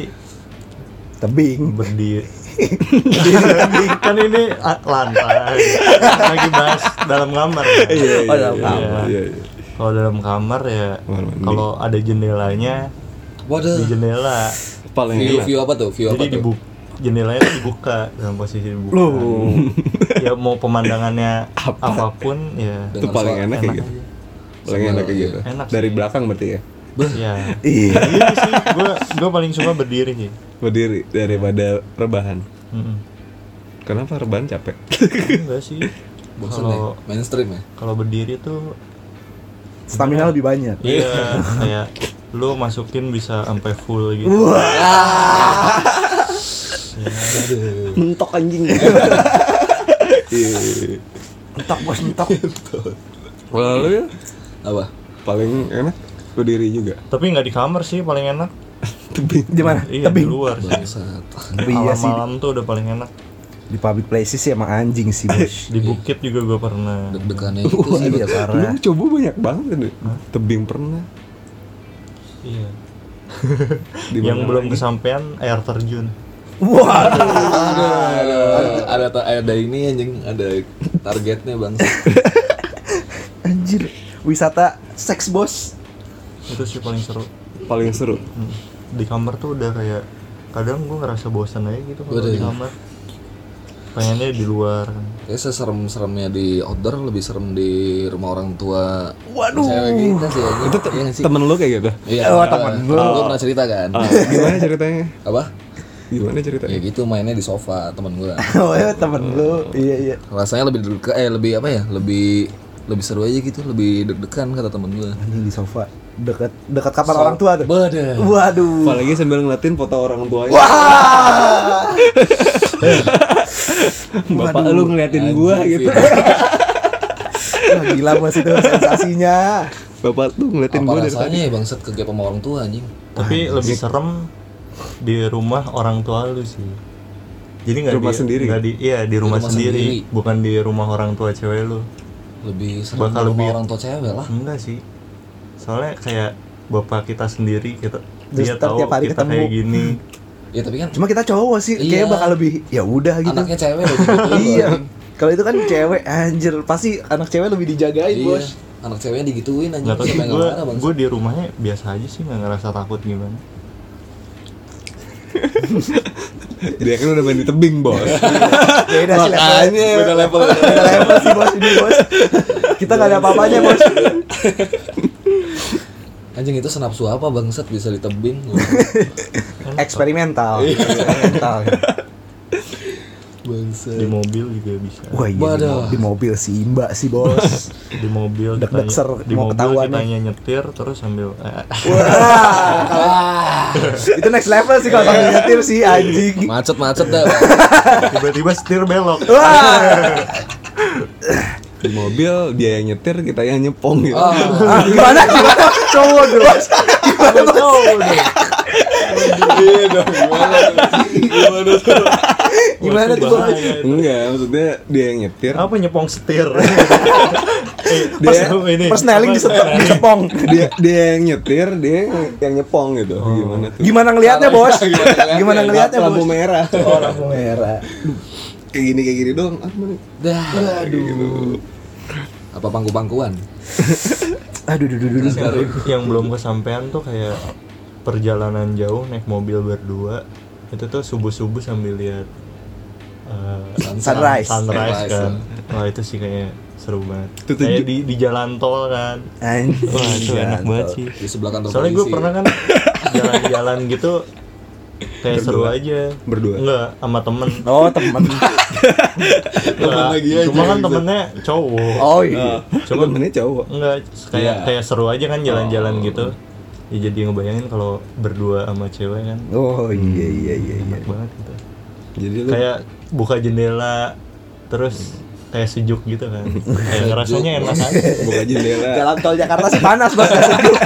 Tebing. berdiri kan ini lantai lagi bahas dalam kamar kan? iya Oh, dalam iya, kamar. iya, iya. kalau dalam kamar ya kalau ada jendelanya Waduh. di jendela paling View enak view apa tuh? View apa jadi tuh? dibuka jendelanya dibuka dalam posisi dibuka Loh. ya mau pemandangannya apa pun ya itu paling suara- enak kayak enak gitu paling enak kayak iya. gitu Enak dari belakang berarti ya ya Iya. iya sih gue gue paling suka berdiri sih berdiri daripada rebahan Mm-mm. kenapa rebahan capek enggak sih Bosan Kalau- ya? Mainstream ya? kalau berdiri tuh Stamina lebih banyak. iya kayak lu masukin bisa sampai full gitu mentok anjing Iya. Entok bos, entok. kalau lu ya Apa? paling enak berdiri juga tapi nggak di kamar sih paling enak tebing Gimana? iya di Tebing. luar sih Bangsat. Iya sih. malam-malam tuh udah paling enak Di public places sih emang anjing sih bos. di bukit juga gue pernah Deg-degannya gitu Wah, sih. iya lu parah. coba banyak banget deh tebing pernah iya Di yang mana belum lagi? kesampaian air terjun Waduh. ada, ada, ada, ada ini anjing, ada targetnya bang. Anjir. Wisata seks bos. Itu sih paling seru paling seru Hmm. di kamar tuh udah kayak kadang gue ngerasa bosan aja gitu kalau di kamar pengennya di luar Kayak seserem-seremnya di outdoor lebih serem di rumah orang tua. Waduh. Cewek kita sih itu te- nggak sih? temen lu kayak gitu Iya, Oh, temen lu. Gue pernah cerita kan. Ah, gimana ceritanya Apa? gimana Ya ceritanya gitu mainnya di sofa temen gue. Oh ya temen lu. Iya iya. Rasanya lebih eh lebih apa ya? Lebih lebih seru aja gitu, lebih deg-degan kata temen gue. Anjing di sofa. Dekat dekat kamar orang tua tuh. Bada. Waduh. apalagi sambil ngeliatin foto orang tuanya Wah. bapak lu ngeliatin gua gitu Wah, gila bos itu sensasinya. bapak tuh ngeliatin Apa gua dari rasanya tadi ya bangsat ke sama orang tua anjing? tapi lebih serem di rumah orang tua lu sih jadi nggak Rumah di, sendiri? nggak di iya di rumah, rumah sendiri, sendiri. bukan di rumah orang tua cewek lu Lebih serem Bakal lebih- orang tua cewek lah. enggak sih soalnya kayak bapak kita sendiri kita Terus dia tahu tiap hari kita ketemu. kayak gini Ya tapi kan Cuma kita cowok sih, Iya. kayaknya bakal lebih ya udah gitu. anaknya cewek loh gitu. iya. Kalau itu kan cewek anjir, pasti anak cewek lebih dijagain, Iya. Bos. Anak ceweknya digituin anjing. nggak tahu sih gue gue di rumahnya biasa aja sih nggak ngerasa takut gimana dia kan udah main di tebing bos Beda sih. Makanya. Beda level. Beda level sih, Bos, ini, Bos. Kita nggak ada apa-apanya, Bos. Anjing itu senapsu apa bangsat bisa di tebing. Eksperimental. Eksperimental. Bangsat. di mobil juga bisa Wah, iya di, Waduh. mo- di mobil si Imba sih, Bos. di mobil Deg-deg ditanya, ser, di mau mobil ketahuan ditanya nyetir terus sambil eh, Wah. itu next level sih kalau sambil nyetir sih anjing. Macet-macet dah. tiba-tiba setir belok Wah. di mobil dia yang nyetir kita yang nyepong gitu Ah, Ah, gimana gimana cowok dulu. Gimana iya dong. Gimana tuh? Gimana tuh? Gimana tuh, itu. enggak maksudnya dia yang nyetir apa nyepong setir eh, Pas, pas ini pas neling apa, disepong, disepong. dia dia yang nyetir dia yang, yang nyepong gitu gimana tuh Gimana ngelihatnya, Bos? Gimana ngelihatnya, lampu Bos? merah Oh, lampu merah. kayak gini kayak gini dong ah? Dah. Gitu. Apa pangku-pangkuan? Aduh, duh, duh, duh, Terus duh. yang, yang belum kesampaian tuh kayak perjalanan jauh naik mobil berdua itu tuh subuh subuh sambil lihat eh, Sunrise. sunrise Sunrise, kan wah itu sih kayak seru banget Itu kayak di di jalan tol kan Anjing. wah itu enak banget sih Di sebelah kantor soalnya gue pernah kan jalan-jalan gitu kayak seru aja Berdua? enggak sama temen Oh, temen. Enggak, lagi aja cuma kan temennya cowok Oh, iya. coba temennya cowok Enggak, kayak Iya. kayak seru aja kan jalan-jalan gitu. Ya jadi ngebayangin kalau berdua sama cewek kan Oh, iya iya iya iya. enak banget gitu. jadi lu Kayak buka jendela terus kayak sejuk gitu kan. kayak ngerasanya enak aja. buka jendela Jalan tol Jakarta sih panas, nggak sejuk.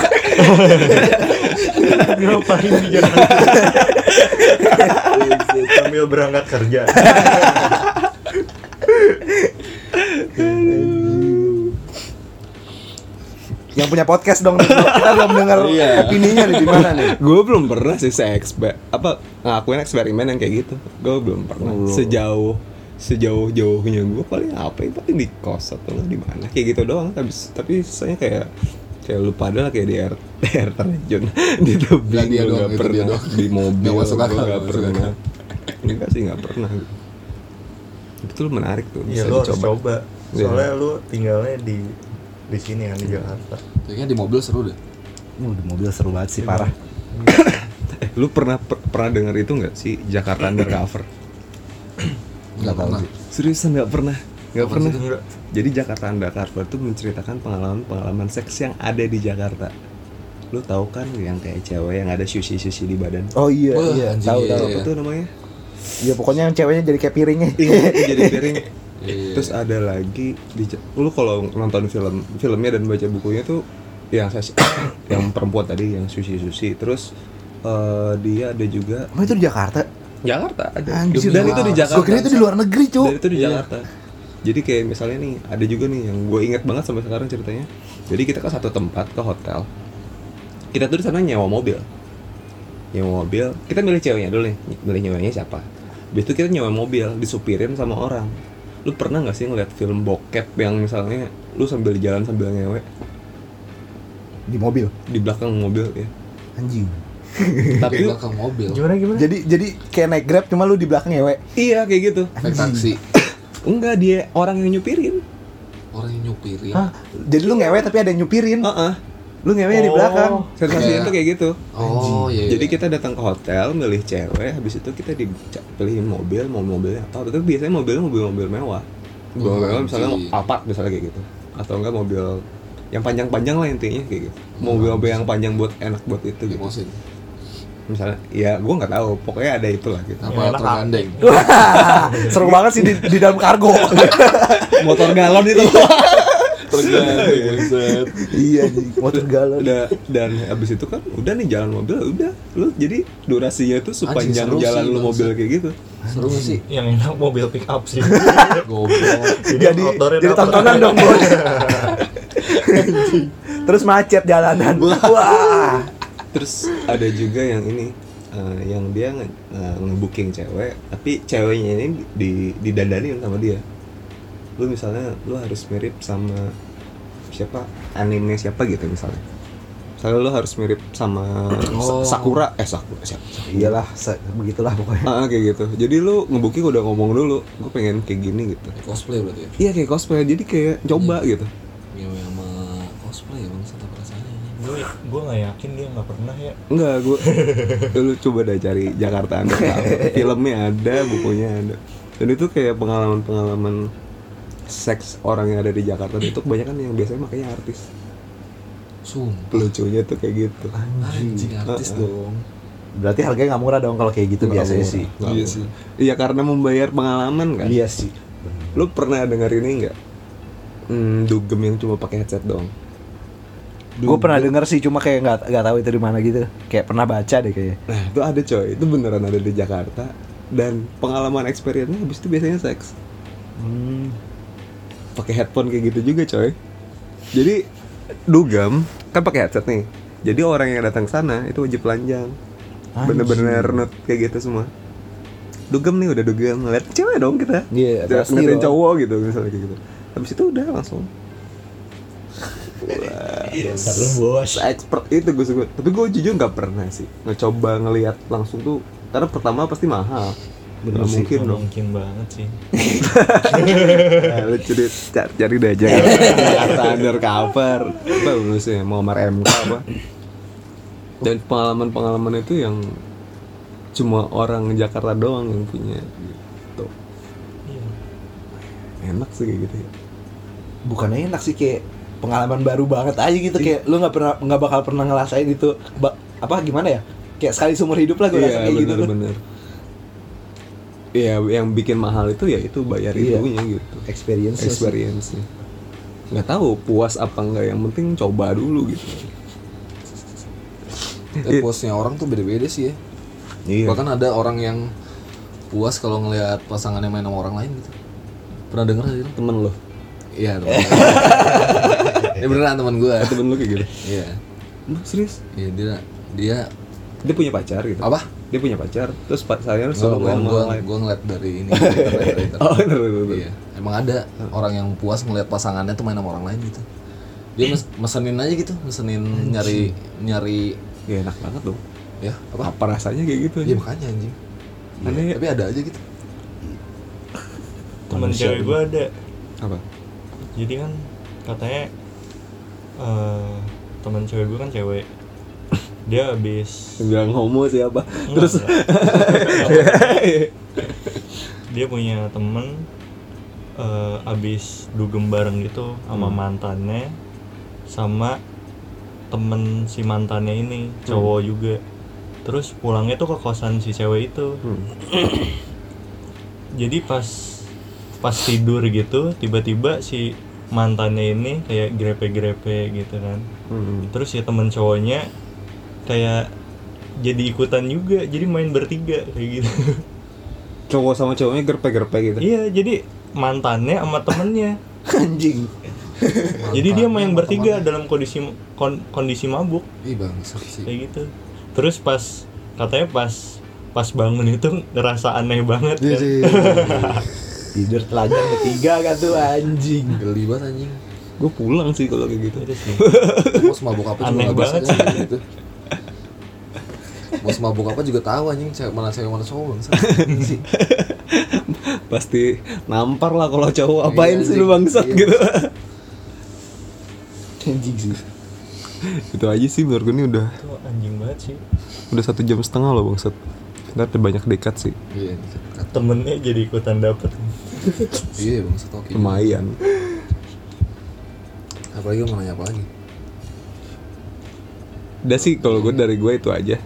Ngapain di jalan? Sambil berangkat kerja. Yang punya podcast dong. Kita belum dengar Iya. opininya nih di mana nih. gue belum pernah sih se eksper apa ngakuin eksperimen yang kayak gitu gue belum pernah Belum. sejauh sejauh jauhnya gue paling apa ya paling di kos atau di mana kayak gitu doang tapi tapi saya kayak kayak lu pada lah kayak di air air terjun di tebing dia doang, nggak itu pernah dia doang. di mobil Nggak masuk akal, masuk pernah enggak sih nggak pernah itu tuh menarik tuh Iya bisa lu harus dicoba coba. Iya. Soalnya lu tinggalnya di di sini kan di Jakarta. Kayaknya di mobil seru deh. Uh, di mobil seru banget sih parah. eh, lu pernah per- pernah dengar itu nggak sih Jakarta Undercover Enggak tahu pernah. sih. seriusan nggak pernah Nggak pernah. itu? Jadi Jakarta Undercover tuh menceritakan pengalaman-pengalaman seks yang ada di Jakarta. Lu tahu kan yang kayak cewek yang ada sushi-sushi di badan? Oh iya Wah, iya anjing, tahu iya, tahu. Apa tuh namanya? Iya pokoknya yang ceweknya jadi kayak piringnya. Iya, jadi piring. Iya. Terus ada lagi di lu kalau nonton film filmnya dan baca bukunya tuh yang saya yang perempuan tadi yang sushi-sushi. Terus eh, dia ada juga Emang itu di Jakarta? Jakarta ada. Anjir. dan itu di Jakarta. Gue kira itu di luar negeri, Cuk. Dan itu di Jakarta. Jadi kayak misalnya nih, ada juga nih yang gue inget banget sampai sekarang ceritanya. Jadi kita ke satu tempat ke hotel. Kita tuh di sana nyewa mobil. Nyewa mobil. Kita milih ceweknya dulu nih. Milih nyewanya siapa. Habis itu kita nyewa mobil, disupirin sama orang. Lu pernah nggak sih ngeliat film bokep yang misalnya lu sambil jalan sambil ngewe Di mobil. di belakang mobil ya? Anjing. di Tapi belakang mobil Gimana gimana? Jadi jadi kayak naik Grab cuma lu di belakang ngewe. iya kayak gitu. naik taksi Enggak dia orang yang nyupirin. orang yang nyupirin Hah? Jadi lu ngewe tapi ada yang nyupirin. Heeh. Lu ngewe di Oh. belakang. Sensasinya Kayak- tuh kayak gitu. oh iya, iya. Jadi kita datang ke hotel, milih cewek, habis itu kita dipilihin mobil, mau mobilnya apa? Tapi biasanya mobilnya mobil-mobil mewah. Mobil Oh, mewah misalnya anjing. Alphard misalnya kayak gitu. Atau enggak mobil yang panjang-panjang lah intinya kayak gitu. Mobil-mobil yang panjang buat enak buat itu gitu. limosin Misalnya ya gua nggak tahu, pokoknya ada itulah gitu. apa tergandeng Wah, seru banget sih di, di dalam kargo. Motor galon itu. bangsat. iya, anjing. motor galon. udah dan habis itu kan udah nih jalan mobil udah lu jadi durasinya itu sepanjang seru jalan sih, lu mobil kayak gitu seru sih Yang enak mobil pick up sih. goblok Jadi jadi tontonan dong, Bos. Terus macet jalanan. Wah. Terus ada juga yang ini eh, yang dia nge, eh, nge-booking cewek, tapi ceweknya ini di didandanin sama dia. Lu misalnya lu harus mirip sama siapa anime siapa gitu misalnya. Misalnya lu harus mirip sama Sa- Oh. Sakura, eh Sakura siapa? Iyalah, begitulah pokoknya. Ah, kayak gitu. Jadi lu nge-booking udah ngomong dulu, gue pengen kayak gini gitu. cosplay berarti ya Iya kayak cosplay, jadi kayak coba gitu. ngewe sama cosplay ya rasanya gue gue nggak yakin dia nggak pernah ya. Enggak, gue lu coba dah cari Jakarta Undercover. Filmnya ada, bukunya ada. Dan itu kayak pengalaman-pengalaman seks orang yang ada di Jakarta itu kebanyakan yang biasanya makanya artis. sumpah Lucunya tuh kayak gitu. anjing artis Heeh. dong Berarti harganya nggak murah dong kalau kayak gitu Nggak biasanya murah. sih. Nggak Iya murah. sih. Iya karena membayar pengalaman kan. Iya sih. Lu pernah denger ini enggak? Hmm, dugem yang cuma pakai headset doang. Gue pernah denger sih cuma kayak nggak nggak tahu itu di mana gitu. Kayak pernah baca deh kayaknya. Nah, itu ada coy. Itu beneran ada di Jakarta dan pengalaman experience-nya habis itu biasanya seks. Hmm. Pakai headphone kayak gitu juga coy. Jadi dugem kan pakai headset nih. Jadi orang yang datang sana itu wajib telanjang. Bener-bener nut kayak gitu semua. Dugem nih udah dugem. Ngeliat cewek dong kita. Iya, pasti ngeliatin cowok gitu misalnya kayak gitu. Habis itu udah langsung. Dasar lu bos. expert itu gue suka tapi gue jujur nggak pernah sih ngecoba ngelihat langsung tuh. Karena pertama pasti mahal Bener mungkin dong mungkin banget sih. Nah, lu cari cari, cari deh aja Jakarta undercover apa sih Muammar MK apa dan pengalaman-pengalaman itu yang cuma orang Jakarta doang yang punya gitu Iya. enak sih kayak gitu ya Bukannya enak sih kayak pengalaman baru banget aja gitu kayak lu nggak pernah nggak bakal pernah ngerasain itu Ba- apa gimana ya? Kayak sekali seumur hidup lah gue rasa iya kayak gitu. tuh. bener-bener Iya, yang bikin mahal itu ya itu bayar Iya. itunya gitu. Experience. experience nggak tahu puas apa enggak yang penting coba dulu gitu. Eh, puasnya orang tuh beda-beda sih ya. Iya. Bahkan ada orang yang puas kalau ngelihat pasangannya main sama orang lain gitu. Pernah denger sih temen lo iya temen ini beneran teman gue temen lo kayak gitu? Iya. Serius? Iya dia dia dia punya pacar gitu? Apa dia punya pacar terus Gue sama gua, orang lain gua ngeliat dari ini dari oh bener bener. Iya, emang ada orang yang puas ngeliat pasangannya tuh main sama orang lain gitu. Dia mes mesenin aja gitu, mesenin nyari nyari ya enak banget dong ya apa? apa rasanya kayak gitu Iya aja makanya anjing. Aneh ya? Tapi ada aja gitu. Temen cewek gue ada. apa Jadi kan katanya eh teman cewek gue kan cewek. Dia habis bilang homo siapa Enggak, terus dia punya temen eh, abis dugem bareng gitu sama mantannya sama temen si mantannya ini cowok juga. Terus pulangnya tuh ke kosan si cewek itu. Jadi pas pas tidur gitu tiba-tiba si mantannya ini kayak grepe-grepe gitu kan. Hmm. terus ya temen cowoknya kayak jadi ikutan juga jadi main bertiga kayak gitu Cowok sama cowoknya gerpe-gerpe gitu. iya jadi mantannya sama temennya Anjing. jadi dia main bertiga dalam kondisi kon- kondisi mabuk Ih bangsat sih. kayak gitu terus pas katanya pas pas bangun itu ngerasa aneh banget Iya kan sih. Tidur telanjang ketiga kan tuh anjing. Geli banget anjing. Gue pulang sih kalau kayak gitu. Itu sih. Mau semabuk apa Aneh banget kan, gitu. Mau semabuk apa juga tahu anjing cewek mana cewek mana cowok bangsat. Pasti nampar lah kalau cowok apain Iya sih lu bangsat iya. gitu. Anjing sih. itu aja sih menurut gue ini udah itu anjing banget sih udah satu jam setengah loh bangsat. Ntar ada banyak dekat sih. Iya, dekat. temennya jadi ikutan dapet Iya bangsat oke. Lumayan. Apalagi mau nanya apa lagi? Udah sih kalau gue dari gue itu aja.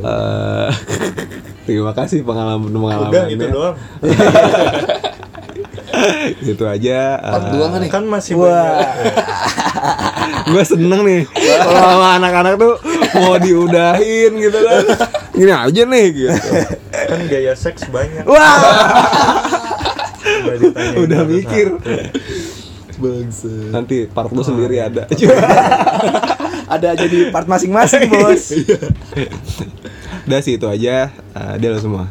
Eh, terima kasih pengalaman pengalamannya. udah itu doang itu aja. Part dua kan nih? kan masih Wah. banyak gue seneng nih kalau sama anak-anak tuh mau diudahin gitu kan. Gini aja nih gitu. kan gaya seks banyak Wah, udah mikir. Bangsa. Nanti part lu sendiri ada. Ada jadi part masing-masing, Bos. Udah sih itu aja. Eh, dia lo semua.